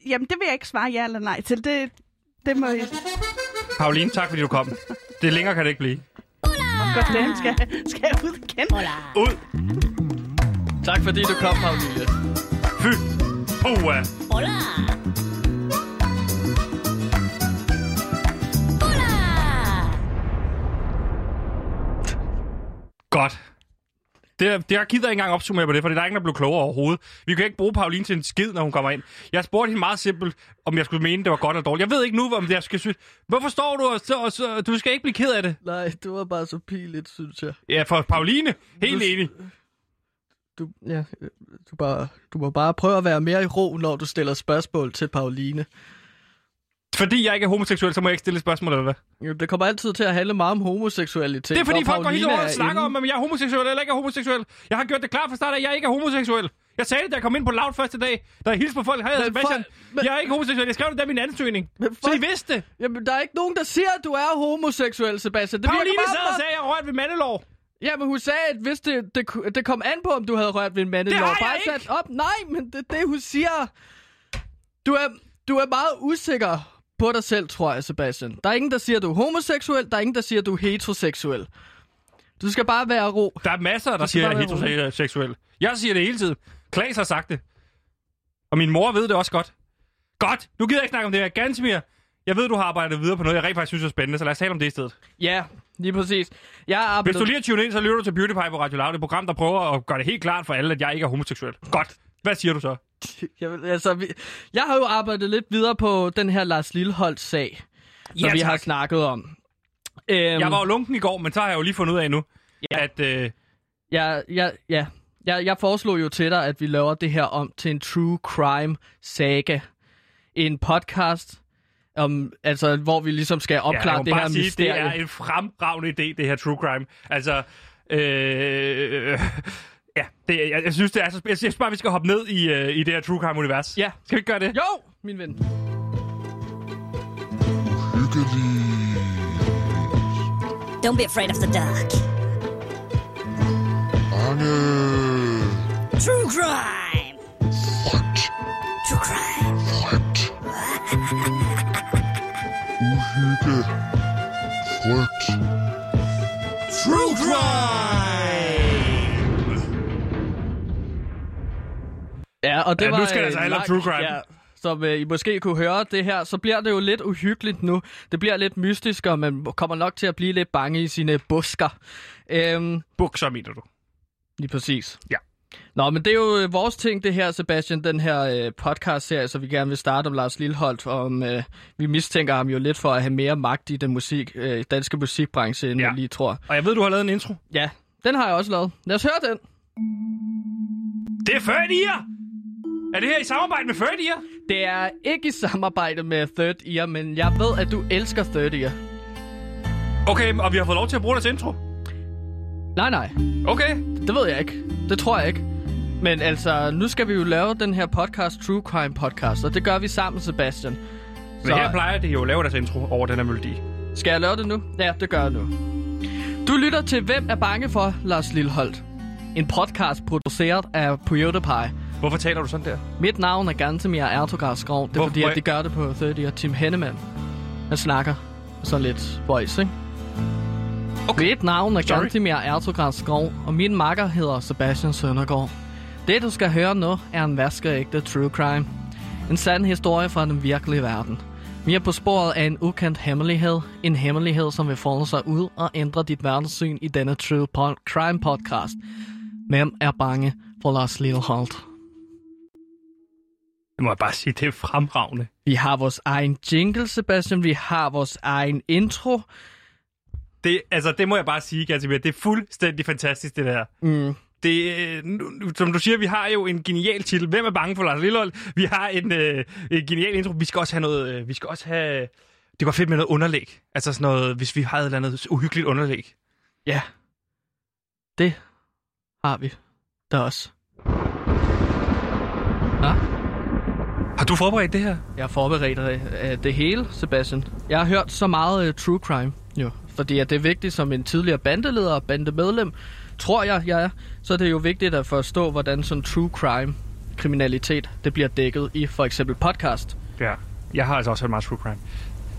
jamen, det vil jeg ikke svare ja eller nej til. Det, det må jeg Pauline, tak fordi du kom. Det længere kan det ikke blive. godt den skal, skal jeg ud igen. Ud! Tak fordi du kom, Pauline. Fy! Hoa! Godt. Det, det, jeg gider ikke engang opsummere på det, for der er ingen, der blev klogere overhovedet. Vi kan ikke bruge Pauline til en skid, når hun kommer ind. Jeg spurgte hende meget simpelt, om jeg skulle mene, det var godt eller dårligt. Jeg ved ikke nu, om jeg skal synes... Hvorfor står du og, så, og så, Du skal ikke blive ked af det. Nej, det var bare så pinligt, synes jeg. Ja, for Pauline. Helt Du- enig. Du, ja, øh, du, bare, du må bare prøve at være mere i ro, når du stiller spørgsmål til Pauline. Fordi jeg ikke er homoseksuel, så må jeg ikke stille spørgsmål, eller hvad? Jo, Det kommer altid til at handle meget om homoseksualitet. Det er fordi folk går Pauline over og er snakker om, om jeg er homoseksuel eller ikke er homoseksuel. Jeg har gjort det klart fra start at jeg ikke er homoseksuel. Jeg sagde det, da jeg kom ind på Loud første dag, da jeg hilste på folk. Hej, Men Sebastian. folk- men- Jeg er ikke homoseksuel. Jeg skrev det der min ansøgning. Men Så I vidste det. Jamen, der er ikke nogen, der siger, at du er homoseksuel, Sebastian. Det Pauline sad og sagde, at jeg rørt ved mandelov. Ja, men hun sagde, at hvis det, det, det kom an på, om du havde rørt ved en mandelov. Det har jeg bare ikke! sat op. Nej, men det det, hun siger. Du er, du er meget usikker på dig selv, tror jeg, Sebastian. Der er ingen, der siger, du er homoseksuel. Der er ingen, der siger, du er heteroseksuel. Du skal bare være ro. Der er masser, der siger, jeg er heteroseksuel. Jeg siger det hele tiden. Klaas har sagt det. Og min mor ved det også godt. Godt. Nu gider jeg ikke snakke om det her. Gansmir, jeg ved, du har arbejdet videre på noget, jeg rent faktisk synes er spændende, så lad os tale om det i stedet. Ja, lige præcis. Jeg er Hvis du lige har tunet ind, så lytter du til Beauty Pie på Radio Loud, et program, der prøver at gøre det helt klart for alle, at jeg ikke er homoseksuel. Godt. Hvad siger du så? Jeg, vil- altså, vi, jeg har jo arbejdet lidt videre på den her Lars Lilleholdt-sag, som Ja, vi har snakket om. Øhm, Jeg var jo lunken i går, men så har jeg jo lige fundet ud af nu, Ja. at... Øh, jeg, jeg, ja, jeg, jeg foreslog jo til dig, at vi laver det her om til en true crime saga. En podcast, om, altså, hvor vi ligesom skal ja, opklare må det her sige, mysterie. det er en fremragende idé, det her true crime. Altså, øh, ja, det, jeg, jeg synes, det er så... Jeg synes bare, vi skal hoppe ned i, øh, i det her true crime-univers. Ja. Skal vi ikke gøre det? Jo, min ven. Don't be afraid of the dark. True crime. True crime. True crime! Ja, og det Ja, var nu skal det altså om lang- true crime. Ja, så som øh, I måske kunne høre det her, så bliver det jo lidt uhyggeligt nu. Det bliver lidt mystisk, og man kommer nok til at blive lidt bange i sine busker. Øhm, Bukser, mener du? lige præcis. Ja. Nå, men det er jo øh, vores ting, det her, Sebastian, den her øh, podcast-serie, så vi gerne vil starte om Lars Lilleholdt. Om, øh, vi mistænker ham jo lidt for at have mere magt i den musik, øh, danske musikbranche, end Ja. vi lige tror. Og jeg ved, du har lavet en intro. Ja, den har jeg også lavet. Lad os høre den. Det er Third Ear! Er det her i samarbejde med Third Ear? Det er ikke i samarbejde med Third Ear, men jeg ved, at du elsker Third Ear. Okay, og vi har fået lov til at bruge deres intro. Nej, nej. Okay. Det ved jeg ikke. Det tror jeg ikke. Men altså, nu skal vi jo lave den her podcast, True Crime Podcast, og det gør vi sammen, Sebastian. Men her plejer de jo at lave deres intro over den her melodi. Skal jeg lave det nu? Ja, det gør jeg nu. Du lytter til Hvem er bange for Lars Lilleholdt? En podcast produceret af PewDiePie. Hvorfor taler du sådan der? Mit navn er Gantemir Ertogard Skov. Det er Hvor- fordi, at de gør det på 30 og Tim Henneman. Han snakker sådan lidt voice, ikke? Okay. Mit navn er Sorry. Gantemir Ertogard Skov, og min makker hedder Sebastian Søndergaard. Det, du skal høre nu, er en vaskeægte true crime. En sand historie fra den virkelige verden. Vi er på sporet af en ukendt hemmelighed. En hemmelighed, som vil folde sig ud og ændre dit verdenssyn i denne True Crime podcast. Hvem er bange for Lars Lilleholdt? Det må jeg bare sige, det er fremragende. Vi har vores egen jingle, Sebastian. Vi har vores egen intro. Det, altså, det må jeg bare sige, Gatsby, det er fuldstændig fantastisk, det der. Mm. Det, nu, som du siger, vi har jo en genial titel. Hvem er bange for Lars Lillehold? Vi har en, øh, en genial intro. Vi skal også have noget... Øh, vi skal også have... Det går fedt med noget underlæg. Altså sådan noget, hvis vi har et eller andet uhyggeligt underlæg. Ja. Det har vi. Der også. Ja, Har du forberedt det her? jeg har forberedt øh, det hele, Sebastian. Jeg har hørt så meget uh, true crime, jo. Fordi at det er vigtigt som en tidligere bandeleder og bandemedlem, tror jeg, jeg er. Så er det jo vigtigt at forstå, hvordan sådan true crime kriminalitet, det bliver dækket i for eksempel podcast. Ja. Jeg har altså også hørt meget true crime.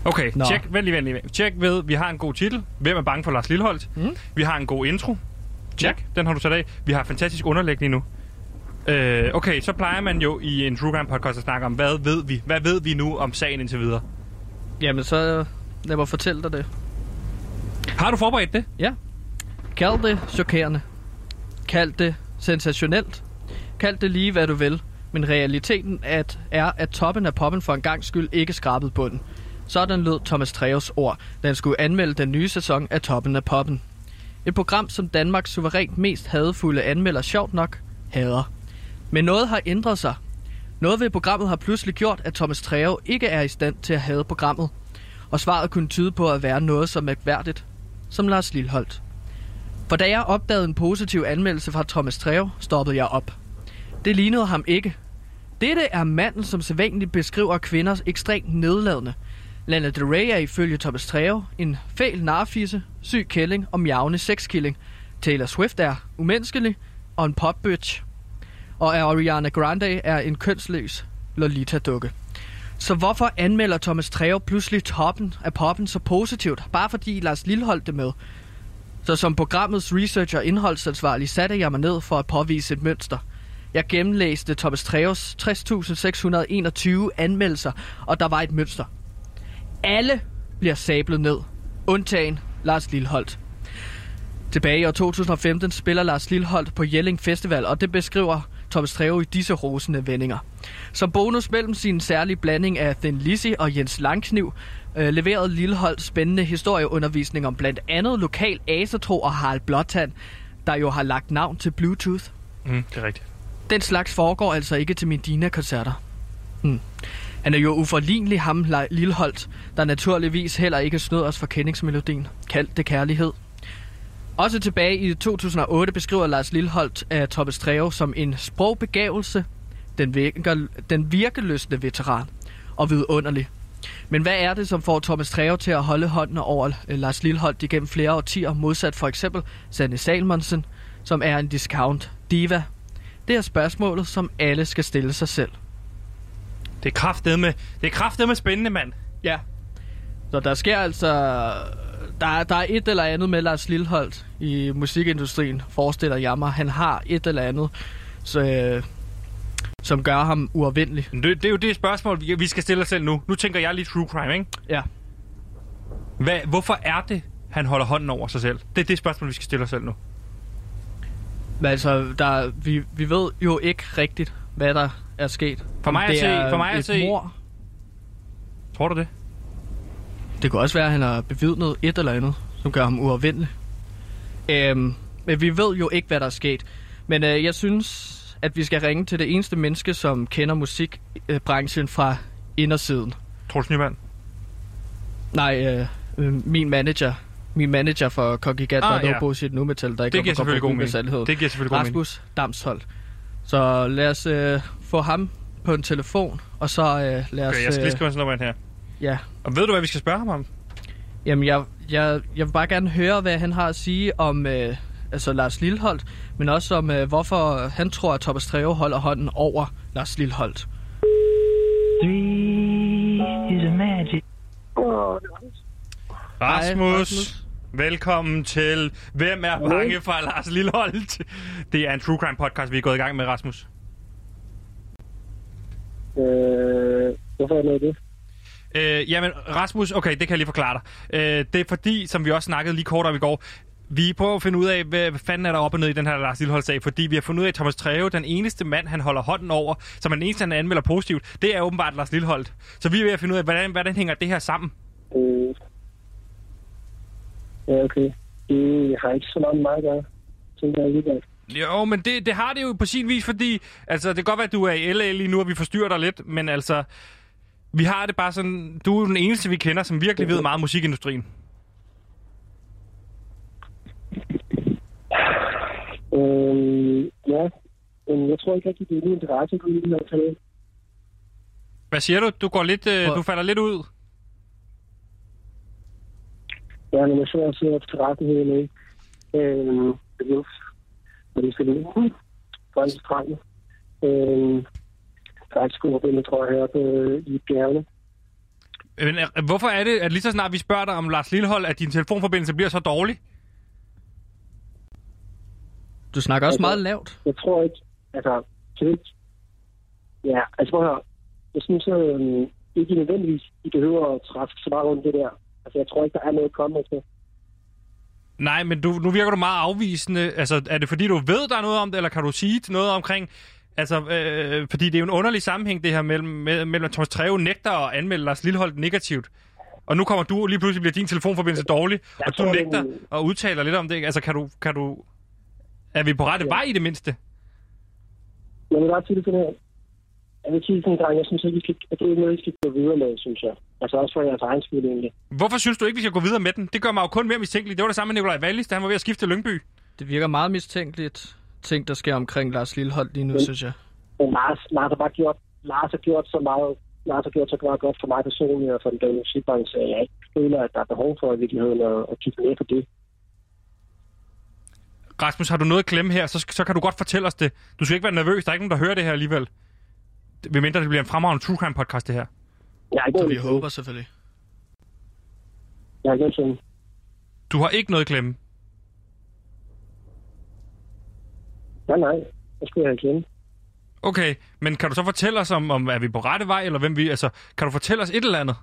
Okay, Nå. tjek, vent lige, vent lige. Tjek ved, vi har en god titel. Hvem er bange for Lars Lilleholdt? Mm. Vi har en god intro. Tjek, den har du sat af. Vi har fantastisk underlæg lige nu. Øh, okay, så plejer man jo i en True Crime podcast at snakke om, hvad ved vi? Hvad ved vi nu om sagen indtil videre? Jamen så lad mig fortælle dig det. Har du forberedt det? Ja. Kald det chokerende. Kald det sensationelt. Kald det lige, hvad du vil. Men realiteten at, er, at toppen af poppen for en gang skyld ikke skrabede bunden. Sådan lød Thomas Treves ord, da han skulle anmelde den nye sæson af Toppen af Poppen. Et program, som Danmarks suverænt mest hadefulde anmelder sjovt nok hader. Men noget har ændret sig. Noget ved programmet har pludselig gjort, at Thomas Treve ikke er i stand til at have programmet. Og svaret kunne tyde på at være noget så mærkværdigt som Lars Lilholdt. For da jeg opdagede en positiv anmeldelse fra Thomas Treve, stoppede jeg op. Det lignede ham ikke. Dette er manden, som sædvanligt beskriver kvinders ekstremt nedladende. Lana Del Rey er ifølge Thomas Treve en fæl narfisse, syg kælling og mjavne sexkilling. Taylor Swift er umenneskelig og en popbitch. Og Ariana Grande er en kønsløs Lolita-dukke. Så hvorfor anmelder Thomas Treve pludselig toppen af poppen så positivt, bare fordi Lars Lilleholdt det med? Så som programmets researcher og indholdsansvarlig satte jeg mig ned for at påvise et mønster. Jeg gennemlæste Thomas Treves 60.621 anmeldelser, og der var et mønster. Alle bliver sablet ned, undtagen Lars Lilleholdt. Tilbage i år 2015 spiller Lars Lilleholdt på Jelling Festival, og det beskriver Thomas Treve i disse rosende vendinger. Som bonus mellem sin særlige blanding af Thin Lizzy og Jens Langkniv, øh, leverede Lilleholdt spændende historieundervisning om blandt andet lokal asetro og Harald Blåtand, der jo har lagt navn til Bluetooth. Mm, det er rigtigt. Den slags foregår altså ikke til Medina-koncerter. Hmm. Han er jo uforlignelig ham, Le- Lilleholdt, der naturligvis heller ikke snød os for kendingsmelodien. Kald det kærlighed. Også tilbage i 2008 beskriver Lars Lilleholdt af Thomas Treve som en sprogbegavelse, den, virker, den virkeløsende veteran og vidunderlig. Men hvad er det, som får Thomas Treve til at holde hånden over øh, Lars Lilleholdt igennem flere årtier, modsat for eksempel Sanne Salmonsen, som er en discount diva? Det er spørgsmålet, som alle skal stille sig selv. Det er kraftedeme, det er kraftedeme spændende, mand. Ja. Så der sker altså... Der, er- der er et eller andet med Lars Lilleholdt i musikindustrien, forestiller jeg mig. Han har et eller andet. Så, øh, som gør ham uafvindelig. Men Det, det er jo det spørgsmål, vi- skal stille os selv nu. Nu tænker jeg lige true crime, ikke? Ja. Hvad, hvorfor er det, han holder hånden over sig selv? Det er det spørgsmål, vi skal stille os selv nu. Men altså, der, vi, vi ved jo ikke rigtigt, hvad der er sket. For mig at se- for mig at se- mord. Tror du det? Det kunne også være, at han har bevidnet et eller andet, som gør ham uafvindelig. Øhm, men vi ved jo ikke, hvad der er sket. Men øh, jeg synes, at vi skal ringe til det eneste menneske, som kender musikbranchen fra indersiden. Troels Nyman? Nej, øh, øh, min manager. Min manager for Congregant Ah, ah, No ja. Bullshit Nu Metal, der ikke Det giver selvfølgelig god mening. Det giver selvfølgelig god mening. Rasmus Damsholdt. Så lad os øh, få ham på en telefon, og så øh, lad os... Okay, jeg skal lige øh, skrive ind her. Ja, Og ved du, hvad vi skal spørge ham om? Jamen, jeg, jeg, jeg vil bare gerne høre, hvad han har at sige om øh, altså Lars Lilholdt, men også om, øh, hvorfor han tror, at Thomas Treve holder hånden over Lars Lilholdt. Rasmus, Hej, Rasmus. velkommen til Hvem er bange for Lars Lilleholdt? Det er en true crime podcast, vi er gået i gang med, Rasmus. Øh, hvorfor er det det? Øh, jamen, Rasmus, okay, det kan jeg lige forklare dig. Øh, det er fordi, som vi også snakkede lige kort om i går, vi prøver at finde ud af, hvad, fanden er der op og ned i den her Lars Lilleholdt-sag, fordi vi har fundet ud af, at Thomas Treve, den eneste mand, han holder hånden over, som den eneste, han anmelder positivt, det er åbenbart Lars Lilleholdt. Så vi er ved at finde ud af, hvordan, hvordan hænger det her sammen? Øh, ja, okay. Det har ikke så meget med mig at gøre. Tænker jeg. Jo, men det, det har det jo på sin vis, fordi altså, det kan godt være, at du er i LA lige nu, og vi forstyrrer dig lidt, men altså, vi har det bare sådan, du er den eneste, vi kender, som virkelig ved meget om musikindustrien. Øh, ja, men jeg tror ikke rigtig, det er min interesse på det her tal. Hvad siger du? Du går lidt, øh, du falder lidt ud. Ja, men jeg sidder og ser til retten her med. Øh, det er jo, når vi skal lige ud fra en strand. Jeg tror jeg, heroppe øh, i bjergene. Men øh, hvorfor er det, at lige så snart vi spørger dig om Lars Lillehold, at din telefonforbindelse bliver så dårlig? Du snakker også Altså- meget lavt. Jeg tror ikke, altså, til det, ja, altså prøv at høre. Jeg synes øh, ikke nødvendigvis, I behøver at træffe så meget rundt det der. Altså, jeg tror ikke, der er noget at komme efter. Nej, men du, nu virker du meget afvisende. Altså, er det fordi, du ved, der er noget om det, eller kan du sige til noget omkring... Altså, øh, fordi det er jo en underlig sammenhæng, det her mellem, mellem at Thomas Treve nægter at anmelde Lars Lilleholdt negativt. Og nu kommer du, lige pludselig bliver din telefonforbindelse dårlig, Jeg og du tror, det er nægter en- at udtale dig lidt om det. Altså, kan du... Kan du er vi på rette Ja. vej i det mindste? Jeg vil bare sige det sådan her. Jeg vil sige sådan, dreng, jeg synes ikke, I skal, at det er noget, I skal gå videre med, synes jeg. Altså også for jeres egen skyld egentlig. Hvorfor synes du ikke, vi skal gå videre med den? Det gør mig jo kun mere mistænkelig. Det var det samme med Nikolaj Wallis, da han var ved at skifte til Lyngby. Det virker meget mistænkeligt, ting, der sker omkring Lars Lilholdt lige nu, Men- synes jeg. Men Lars, Lars har bare gjort, Lars har gjort så meget, Lars har gjort så meget godt for mig personligt og for den danske musikbranche, at jeg ikke føler, at der er behov for i virkeligheden at, at kigge mere på det. Rasmus, har du noget at klemme her, så, så kan du godt fortælle os det. Du skal ikke være nervøs, der er ikke nogen, der hører det her alligevel. Ved mindre det bliver en fremragende True Crime podcast, det her. Jeg ikke Så vi håber selvfølgelig. Jeg har ikke noget sådan. Du har ikke noget at klemme. Nej, nej. Jeg skulle have glemt. Okay, men kan du så fortælle os, om, om er vi på rette vej, eller hvem vi... Altså, kan du fortælle os et eller andet?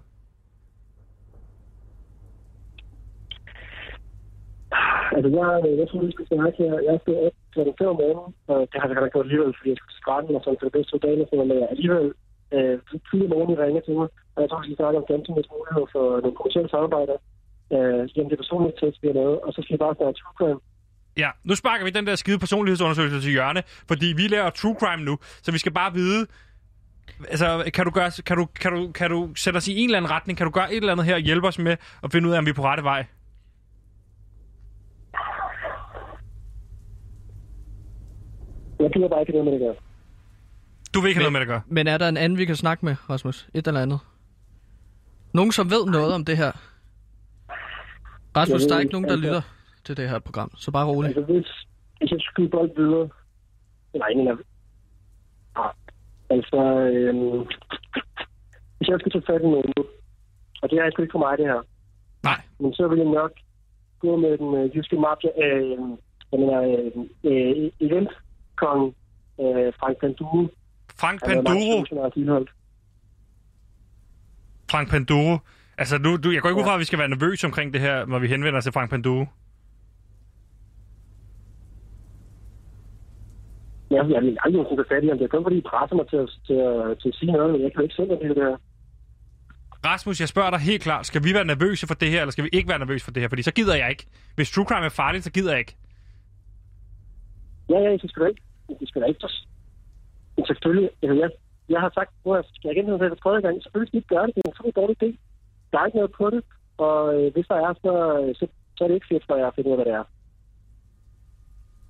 Altså, jeg, jeg tror, vi skal snakke her. Jeg skal op kl. 5 om morgenen, og det har jeg godt gjort alligevel, fordi jeg skal til stranden og sådan for det bedste to dage, så men alligevel øh, tidligere morgen, I ringer til mig, og jeg tror, vi skal snakke om Gantemets mulighed for nogle kommersielle samarbejder, øh, gennem det personlige test, vi har lavet, og så skal vi bare snakke true crime. Ja, nu sparker vi den der skide personlighedsundersøgelse til hjørne, fordi vi laver True Crime nu, så vi skal bare vide... Altså, kan du, gøre, kan, du, kan, du, kan du sætte os i en eller anden retning? Kan du gøre et eller andet her og hjælpe os med at finde ud af, om vi er på rette vej? Jeg gider bare ikke noget med det der. Du vil ikke have noget med det at gøre. Men er der en anden, vi kan snakke med, Rasmus? Et eller andet? Nogen, som ved noget om det her? Rasmus, Jeg der er ikke nogen, der ikke, lytter til det her program, så bare rolig. Altså, hvis, hvis jeg skulle bold videre... Nej, nej, nej. Altså, øhm, hvis jeg skulle tage fat i nogen og det er sgu ikke for mig, det her, Nej. men så vil jeg nok gå med den øh, jyske mafia, øh, den her øh, øh, eventkong, øh, Frank Pandue. Frank Panduro. Frank Panduro. Altså, nu, du, jeg går ikke ud fra, at vi skal være nervøse omkring det her, når vi henvender os til Frank Panduro. Ja, jeg vil aldrig nogensinde få fat i ham. Det er kun fordi, I presser mig til, at- til, at- til at sige noget, men jeg kan ikke selv det her. Rasmus, jeg spørger dig helt klart, skal vi være nervøse for det her, eller skal vi ikke være nervøse for det her? Fordi så gider jeg ikke. Hvis true crime er farligt, så gider jeg ikke. Ja, ja, det skal du ikke. Det skal du ikke. Men selvfølgelig, altså, jeg, jeg har sagt, jeg skal igen det for tredje gang, selvfølgelig skal vi ikke gøre det. Det er en super dårlig idé. Der er ikke noget på det, og øh, hvis der er, så, så, så er det ikke fedt for jer at finde ud af, hvad det er.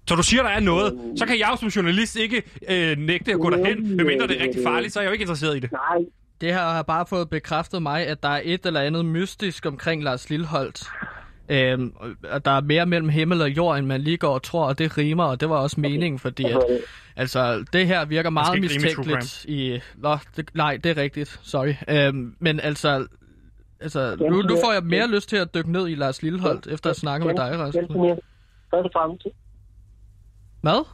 Så du siger, der er noget, så kan jeg jo som journalist ikke øh, nægte at gå derhen, medmindre det er rigtig farligt, så er jeg jo ikke interesseret i det. Nej, Det her har bare fået bekræftet mig, at der er et eller andet mystisk omkring Lars Lilholdt. Øhm, og der er mere mellem himmel og jord, end man lige går og tror, og det rimer, og det var også meningen, fordi at, altså, det her virker meget mistænkeligt i... Nå, det, nej, det er rigtigt, sorry. Øhm, men altså, altså nu, nu får jeg mere lyst til at dykke ned i Lars Lilholdt, efter at snakke med dig, Rasmus. Rasmus. Først og fremmest, Hvad?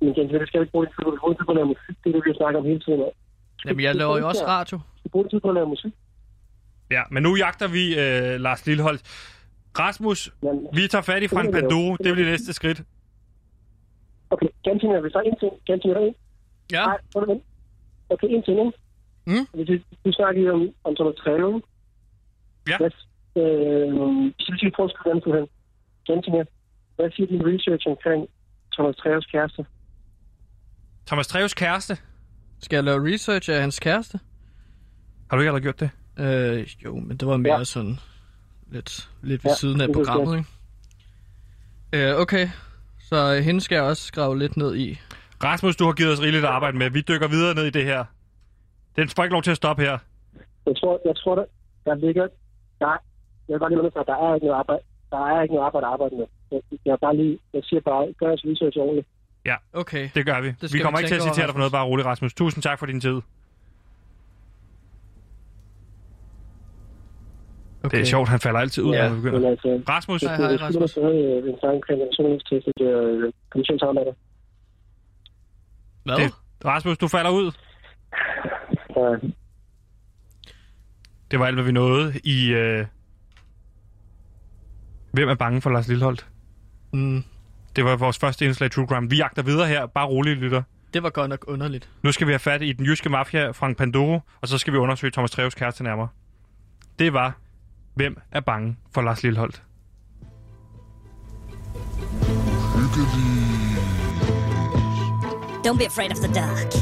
men Jens, det skal vi ikke bruge på. Du skal på at lave musik. Det er det, vi har snakket om hele tiden. Du skal- Jamen, jeg du laver jo også radio. Du skal bruge din tid på at lave musik. Ja, men nu jagter vi øh, Lars Lilleholdt. Rasmus, Men, vi tager fat i Frank Det er det bliver næste skridt. okay, ganske hvis der er en ting, ganske mere Ja. Nej. Okay, en ting, ikke? Mm. Hvis vi, du snakker om, om sådan noget træning. Ja. Hvad, øh, så hvis vi prøver at skrive den på hen. Ganske mere. Hvad siger din research omkring Thomas Treves kæreste? Thomas Treves kæreste. Skal jeg lave research af hans kæreste? Har du ikke allerede gjort det? Øh, jo, men det var mere ja. Sådan lidt, lidt ved Ja, siden af det programmet, ikke? Øh, okay, så hende skal jeg også grave lidt ned i. Rasmus, du har givet os rigeligt arbejde med. Vi dykker videre ned i det her. Den får ikke lov til at stoppe her. Jeg tror, jeg tror der, der ligger... Der, jeg vil bare lige understrege, der er ikke noget arbejde. Der er ikke noget arbejde at arbejde med. Jeg, bare lige, jeg siger bare, gør jeres research ordentligt. Okay, Det gør vi. Det Vi kommer vi ikke til at citere dig for noget, bare roligt, Rasmus. Tusind tak for din tid. okay. Det er sjovt, han falder altid ud, Ja, når vi begynder. Men altså, Rasmus, Hej, hej, Rasmus. stadig øh, en sang omkring en personlighedstest, det er kommission samarbejder. Hvad? det, Rasmus, du falder ud. Ja, Det var alt, hvad vi nåede i... Øh... Hvem er bange for Lars Lilleholdt? Mm, Det var vores første indslag i True Crime. Vi jagter videre her. Bare roligt, lytter. det var godt nok underligt. Nu skal vi have fat i den jyske mafia, Frank Panduro, og så skal vi undersøge Thomas Treves kæreste nærmere. Det var, hvem er bange for Lars Lilleholdt? Don't be afraid of the dark.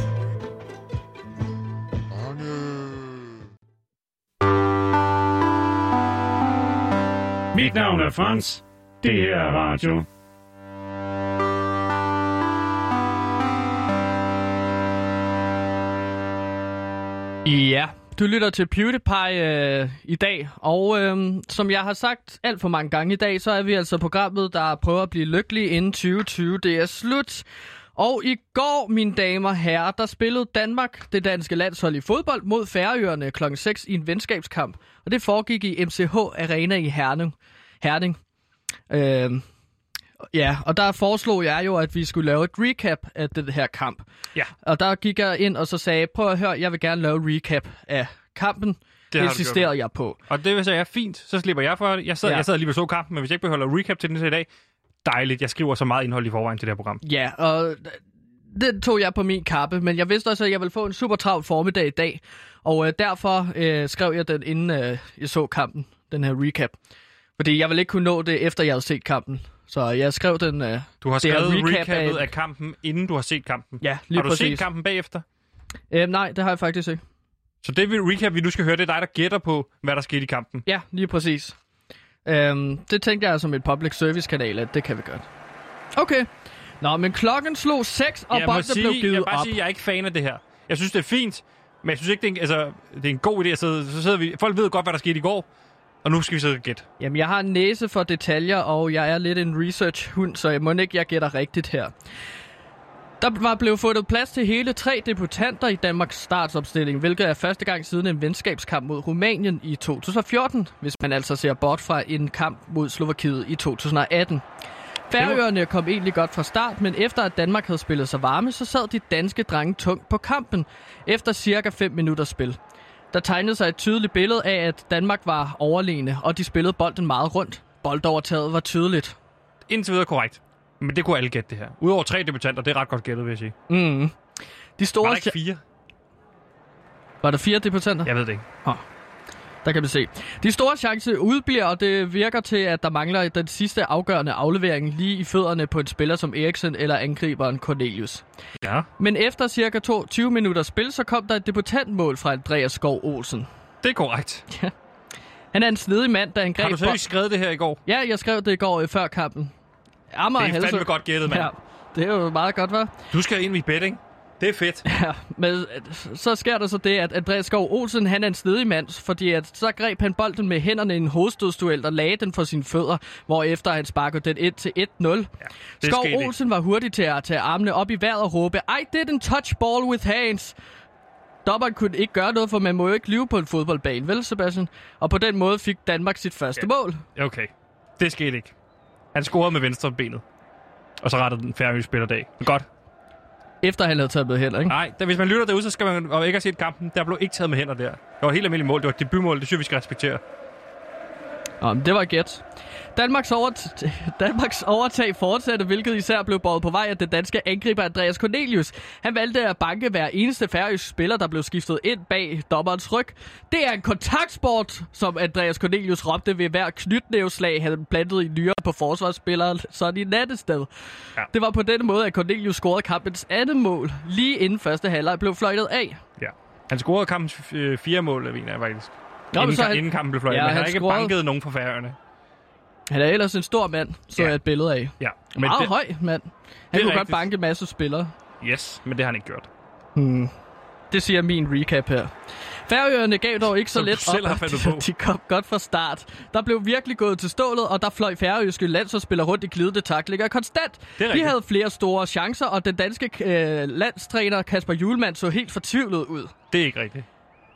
Mit navn er Frans. Det her er radio. Ja, du lytter til PewDiePie øh, i dag, og øh, som jeg har sagt alt for mange gange i dag, så er vi altså programmet, der prøver at blive lykkelige inden 2020. Det er slut. Og i går, mine damer og herrer, der spillede Danmark, det danske landshold i fodbold, mod Færøerne kl. 6 i en venskabskamp. Og det foregik i MCH Arena i Herning. Herning. Øh, ja, og der foreslog jeg jo, at vi skulle lave et recap af den her kamp. Ja. Og der gik jeg ind og så sagde, prøv at høre, jeg vil gerne lave et recap af kampen. Det, insisterede jeg på. Og det vil sige, er fint, så slipper jeg for det. Jeg sad, Ja. jeg sad lige ved så kampen, men hvis jeg ikke behøver recap til den til i dag, dejligt. Jeg skriver så meget indhold i forvejen til det her program. Ja, og det tog jeg på min kappe, men jeg vidste også, at jeg ville få en super travl formiddag i dag. Og øh, derfor øh, skrev jeg den, inden øh, jeg så kampen, den her recap. Fordi jeg ville ikke kunne nå det, efter jeg havde set kampen. Så jeg skrev den... Øh, Du har skrevet recap recapet af- af kampen, inden du har set kampen. ja, lige har du præcis. set kampen bagefter? Øh, nej, det har jeg faktisk ikke. Så det vi recap, vi nu skal høre, det er dig, der gætter på, hvad der skete i kampen. Ja, lige præcis. Øhm, det tænkte jeg som et public service kanal, at det kan vi godt. Okay. Nå, men klokken slog 6, og jeg bolden blev jeg givet vil bare op. sige, at jeg er ikke fan af det her. Jeg synes, det er fint, men jeg synes ikke, det er en, altså, det er en god idé sidde, så sidder vi, folk ved godt, hvad der skete i går, og nu skal vi så gætte. Jamen, jeg har en næse for detaljer, og jeg er lidt en research-hund, så jeg må ikke, jeg gætter rigtigt her. Der var blevet fundet plads til hele tre debutanter i Danmarks startsopstilling, hvilket er første gang siden en venskabskamp mod Rumænien i 2014, hvis man altså ser bort fra en kamp mod Slovakiet i 2018. Færøerne kom egentlig godt fra start, men efter at Danmark havde spillet sig varme, så sad de danske drenge tungt på kampen, efter cirka 5 minutters spil. Der tegnede sig et tydeligt billede af, at Danmark var overlegne, og de spillede bolden meget rundt. Boldovertaget var tydeligt. Indtil videre korrekt. Men det kunne alle gætte det her. Udover tre debutanter, det er ret godt gættet, vil jeg sige. Mm. De store Var der ikke fire? Var der fire debutanter? Jeg ved det ikke. Oh. Der kan vi se. De store chancer udbliver, og det virker til, at der mangler den sidste afgørende aflevering lige i fødderne på en spiller som Eriksen eller angriberen Cornelius. Ja. Men efter cirka 20 minutter spil, så kom der et debutantmål fra Andreas Skov Olsen. Det er korrekt. Ja. Han er en snedig mand, da han greb... Har du seriøst skrevet det her i går? Ja, jeg skrev det i går øh, før kampen. Amager Det er Halsø- fandme godt gættet, mand. Ja, det er jo meget godt, hva'? Du skal ind i betting. Det er fedt. Ja, men så sker der så det, at Andreas Skov Olsen, han er en snedig mand, fordi at så greb han bolden med hænderne i en hovedstødsduel og lagde den for sine fødder, hvorefter han sparkede den ind til 1-0. Ja, Skov ikke. Olsen var hurtig til at tage armene op i vejret og råbe, I didn't touch ball with hands. Dommeren kunne ikke gøre noget, for man må jo ikke lyve på en fodboldbane, vel Sebastian? Og på den måde fik Danmark sit første ja. mål. Okay. Det skete ikke. Han scorede med venstre benet. Og så rettede den færøske spiller dag. Godt. Efter han havde taget med hænder, ikke? Nej, da, hvis man lytter derude, så skal man og ikke have set kampen. Der blev ikke taget med hænder der. Det var helt almindeligt mål. Det var et debutmål. Det synes jeg, vi skal respektere. Nå, det var gæt. Danmarks, overt- Danmarks overtag fortsatte, hvilket især blev båret på vej af den danske angriber Andreas Cornelius. Han valgte at banke hver eneste færøsk spiller, der blev skiftet ind bag dommerens ryg. Det er en kontaktsport, som Andreas Cornelius råbte ved hver knytnæveslag, han plantede i nyere på forsvarsspilleren Sonny Nattested. Ja. Det var på denne måde, at Cornelius scorede kampens andet mål, lige inden første halvleg blev fløjtet af. Ja. Han scorede kampens øh, fire mål, mener jeg faktisk. Nå, inden, så han- inden kampen blev fløjtet. Ja, men han har ikke scorede- banket nogen fra færøerne. Han er ellers en stor mand, så Ja. jeg et billede af. Ja. Men Meget det, høj mand. Han kunne godt rigtigt. banke en masse spillere. Yes, men det har han ikke gjort. Hmm. Det siger min recap her. Færøerne gav dog ikke så Som let op, at de kom godt fra start. Der blev virkelig gået til stålet, og der fløj færøske landsholdsspillere rundt i glidende taklinger konstant. Det er De rigtigt. havde flere store chancer, og den danske øh, landstræner Kasper Julemand så helt fortvivlet ud. Det er ikke rigtigt.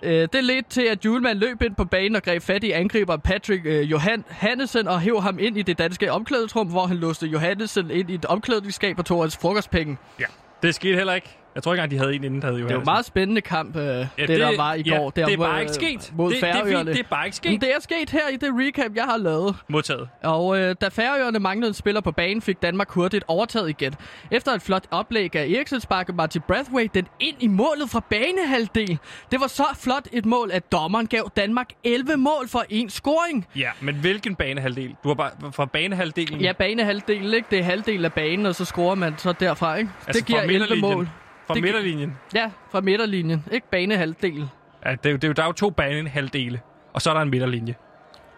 Øh, det ledte til, at Julemand løb ind på banen og greb fat i angriber Patrick øh, Johan Hannesen og hæv ham ind i det danske omklædningsrum, hvor han låste Johannesen ind i et omklædningsskab og tog hans frokostpenge. Ja. Det skete heller ikke. Jeg tror ikke engang, de havde en inden, der havde jo Det var en meget spændende kamp, øh, ja, det, det- der var i ja, går. Der det er mod, bare ikke sket. Mod Det- det er Færøerne. det er bare ikke sket. Men det er sket her i det recap, jeg har lavet. Modtaget. Og øh, da Færøerne manglede en spiller på banen, fik Danmark hurtigt overtaget igen. Efter et flot oplæg af Eriksen sparkede Martin Brathwaite den ind i målet fra banehalvdel. Det var så flot et mål, at dommeren gav Danmark 11 mål for en scoring. Ja, men hvilken banehalvdel? Du har bare fra banehalvdelen? Ja, banehalvdelen, ikke? Det er halvdelen af banen, og så scorer man så derfra, ikke? Altså det giver fra 11 midterlinjen. mål. Fra Det- midterlinjen. Ja, fra midterlinjen, ikke banehalvdelen. Ja, det, er jo- det, er jo- der er jo to banehalvdele, og så er der en midterlinje.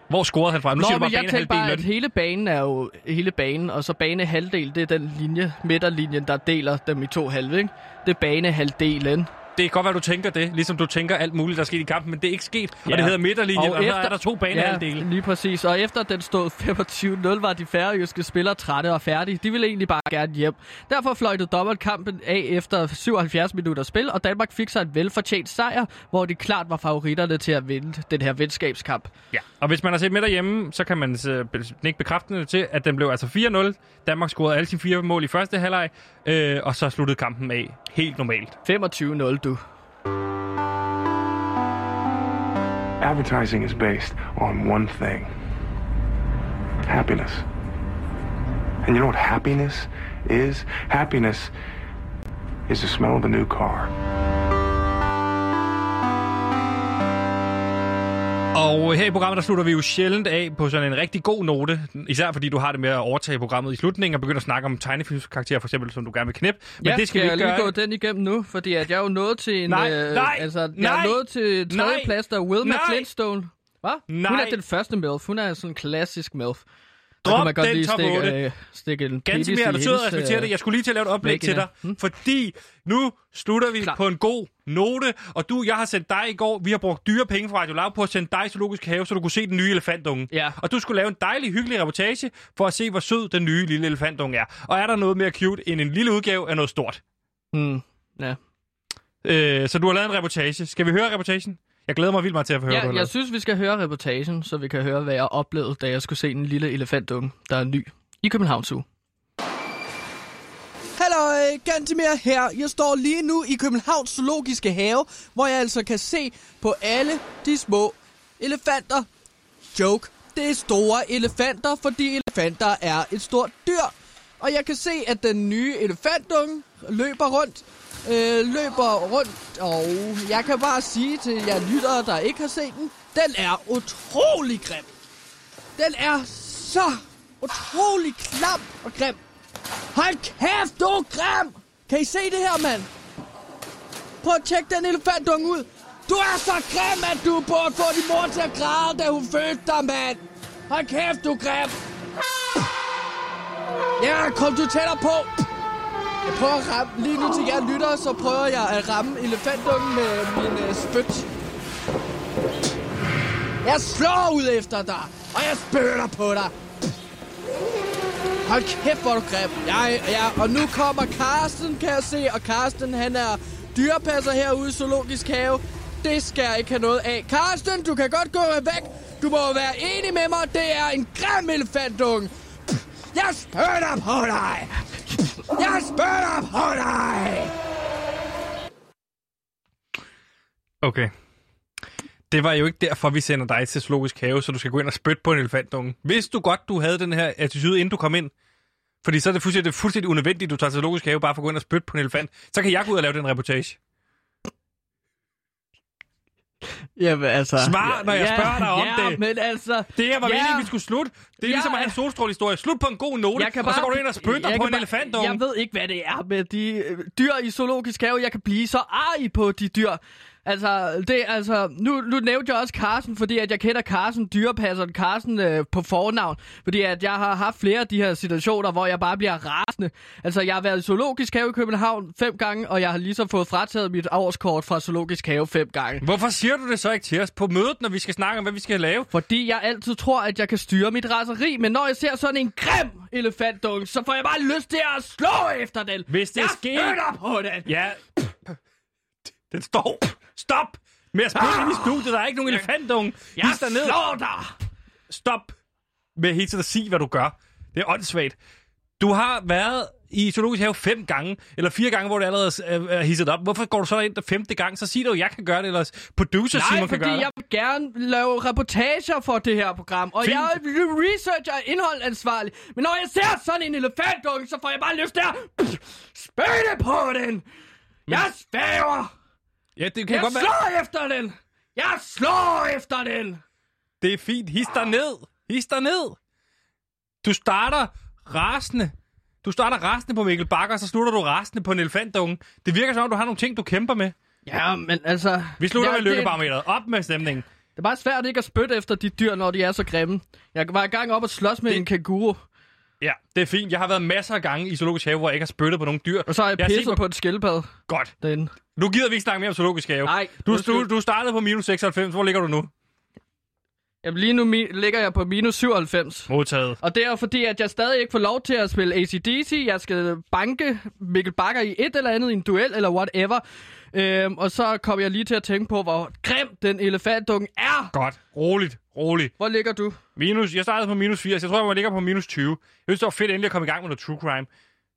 Hvor scorede han fra? Nu Nå, siger du men bare jeg tænkte bare, at hele banen er jo hele banen, og så banehalvdel, det er den linje, midterlinjen, der deler dem i to halve, ikke? Det er banehalvdelen. Det kan godt være, du tænker det, ligesom du tænker alt muligt, der er sket i kampen, men det er ikke sket. Ja. Og det hedder midterlinjen, og, og efter- så er der to banehalvdele. Ja, lige præcis. Og efter den stod 25-0, var de færøske spillere trætte og færdige. De ville egentlig bare gerne hjem. Derfor fløjtede dobbelt kampen af efter 77 minutter spil, og Danmark fik sig en velfortjent sejr, hvor de klart var favoritterne til at vinde den her venskabskamp. Ja. Og hvis man har set med derhjemme, så kan man øh, ikke bekræfte det til, at den blev altså 4-0. Danmark scorede alle sine fire mål i første halvleg, øh, og så sluttede kampen af helt normalt. 25-0, du. Advertising is based on one thing happiness. And you know what happiness is? Happiness is the smell of a new car. Og her i programmet, der slutter vi jo sjældent af på sådan en rigtig god note. Især fordi du har det med at overtage programmet i slutningen og begynde at snakke om tegnefilmskarakterer, for eksempel, som du gerne vil knippe. Men ja, det skal vi jeg ikke lige gøre. gå den igennem nu, fordi at jeg er jo nået til en... Nej, øh, nej, altså, jeg nej, er nået til tredje plads, der er Wilma. Flintstone. Hvad? Hun er den første MILF. Hun er sådan en klassisk MILF. Drop man godt den lige top stikke, 8. øh, stikke en Ganske mere, du sidder og hendes, respekterer øh, det. Jeg skulle lige til at lave et oplæg til dig, vagina. fordi nu slutter vi på en god note, og du, jeg har sendt dig i går, vi har brugt dyre penge fra Radio Lav på at sende dig i Zoologisk Have, så du kunne se den nye elefantunge. Ja. Og du skulle lave en dejlig, hyggelig reportage for at se, hvor sød den nye lille elefantunge er. Og er der noget mere cute end en lille udgave af noget stort? Mm, ja. Øh, så du har lavet en reportage. Skal vi høre reportagen? Jeg glæder mig vildt meget til at høre, Ja, jeg synes, vi skal høre reportagen, så vi kan høre, hvad jeg oplevede, da jeg skulle se en lille elefantunge, der er ny i København Zoo. Hej, Gantemir her. Jeg står lige nu i Københavns Zoologiske Have, hvor jeg altså kan se på alle de små elefanter. Joke. Det er store elefanter, fordi elefanter er et stort dyr. Og jeg kan se, at den nye elefantunge løber rundt. Øh, løber rundt, og jeg kan bare sige til jer lyttere, der ikke har set den, den er utrolig grim. Den er så utrolig klam og grim. Hold kæft, du er grim! Kan I se det her, mand? Prøv at tjekke den elefantunge ud. Du er så grim, at du burde få din mor til at græde, da hun fødte dig, mand. Hold kæft, du er grim. Ja, kom du tættere på. Jeg prøver at ramme, lige nu til jer lytter, så prøver jeg at ramme elefantungen med min øh, spyt. Jeg slår ud efter dig, og jeg spytter på dig. Hold kæft, hvor du grim. Jeg, jeg, og nu kommer Karsten, kan jeg se. Og Karsten, han er dyrepasser herude i Zoologisk Have. Det skal jeg ikke have noget af. Karsten, du kan godt gå væk. Du må være enig med mig. Det er en grim elefantunge. Jeg spytter på dig. Jeg spørger på dig. Okay. Det var jo ikke derfor, vi sender dig til Zoologisk Have, så du skal gå ind og spytte på en elefantunge. Vidste du godt, du havde den her attitude, inden du kom ind, fordi så er det fuldstændig, det er fuldstændig unødvendigt, du tager til Zoologisk Have bare for at gå ind og spytte på en elefant, så kan jeg gå ud og lave den reportage. Jamen altså... Svar, når jeg ja, spørger dig om ja, det. men altså... Det her var ja, meningen, vi skulle slutte. Det er Ja. ligesom at have en solstrålehistorie. Slut på en god note, Jeg kan og så bare- går du ind og spytter på en bare- elefantunge. Jeg ved ikke, hvad det er med de øh, dyr i zoologisk have. Jeg kan blive så arg på de dyr. Altså, det, altså nu, nu nævnte jeg også Carsten, fordi at jeg kender Carsten, dyrepasseren Carsten øh, på fornavn. Fordi at jeg har haft flere af de her situationer, hvor jeg bare bliver rasende. Altså, jeg har været i zoologisk have i København fem gange, og jeg har lige så fået frataget mit årskort fra zoologisk have fem gange. Hvorfor siger du det så ikke til os på mødet, når vi skal snakke om, hvad vi skal lave? Fordi jeg altid tror, at jeg kan styre mit raseri, men når jeg ser sådan en grim elefantunge, så får jeg bare lyst til at slå efter den. Hvis det jeg sker- på den. Ja. Den står. Stop med at spille ind i studiet. Der er ikke nogen elefantunge. Jeg His dig ned. slår dig. Stop med hele tiden at sige, hvad du gør. Det er åndssvagt. Du har været i Zoologisk Have fem gange, eller fire gange, hvor det allerede er hisset op. Hvorfor går du så ind der femte gang? Så sig dog, at jeg kan gøre det, eller producer Nej, Simon kan fordi gøre jeg det. vil gerne lave reportager for det her program, og Fint. jeg er researcher og indholdansvarlig. Men når jeg ser sådan en elefantunge, så får jeg bare lyst til at spytte på den. Jeg svæver. Ja, det kan Jeg godt være. slår efter den. Jeg slår efter den. Det er fint. His dig ned. His dig ned. Du starter rasende. Du starter rasende på Mikkel Bakker, og så slutter du rasende på en elefantunge. Det virker som om, du har nogle ting, du kæmper med. Ja, men altså... Vi slutter Ja, med lykkebarometeret. Op med stemningen. Det er bare svært ikke at spytte efter de dyr, når de er så grimme. Jeg var i gang op og slås med Det- en kænguru, Ja, det er fint. Jeg har været masser af gange i Zoologisk Have, hvor jeg ikke har spyttet på nogle dyr. og så har jeg, Jeg pisset sikker- på et skildpadde Godt. derinde. Nu gider vi ikke snakke mere om Zoologisk Have. Nej, Du, du, du startede på minus 96. Hvor ligger du nu? Jamen lige nu mi- ligger jeg på minus 97. Modtaget. Og det er fordi, at jeg stadig ikke får lov til at spille ACDC. Jeg skal banke Mikkel Bakker i et eller andet, i en duel eller whatever. Øhm, og så kommer jeg lige til at tænke på, hvor grim den elefantunge er. Godt. Roligt. Roligt. Hvor ligger du? Minus, jeg startede på minus 80. Jeg tror, jeg ligger på minus 20. Jeg synes, det var fedt endelig at komme i gang med noget true crime. Jeg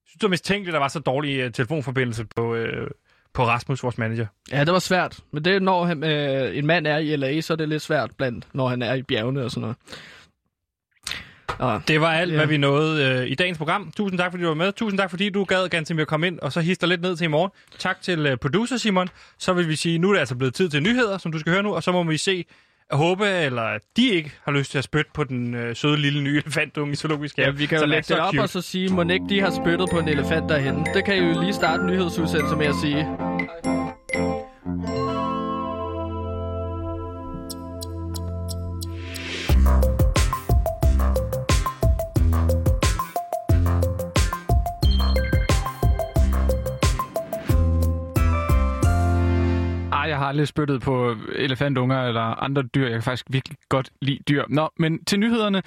synes, det var mistænkeligt, at der var så dårlig uh, telefonforbindelse på, uh, på Rasmus, vores manager. Ja, det var svært. Men det når han, øh, en mand er i LA, så er det lidt svært blandt, når han er i bjergene og sådan noget. Og, Det var alt, Ja. hvad vi nåede uh, i dagens program. Tusind tak, fordi du var med. Tusind tak, fordi du gad ganske med at komme ind, og så hister lidt ned til i morgen. Tak til uh, producer Simon. Så vil vi sige, nu er det altså blevet tid til nyheder, som du skal høre nu, og så må vi se, håbe, eller at de ikke har lyst til at spytte på den øh, søde lille nye elefantunge i zoologisk ja, have. vi kan jo lægge det op cute. og så sige, må ikke de har spyttet på en elefant derhenne. Det kan I jo lige starte nyhedsudsendelser med at sige. Har aldrig spyttet på elefantunger eller andre dyr. Jeg kan faktisk virkelig godt lide dyr. Nå, men til nyhederne.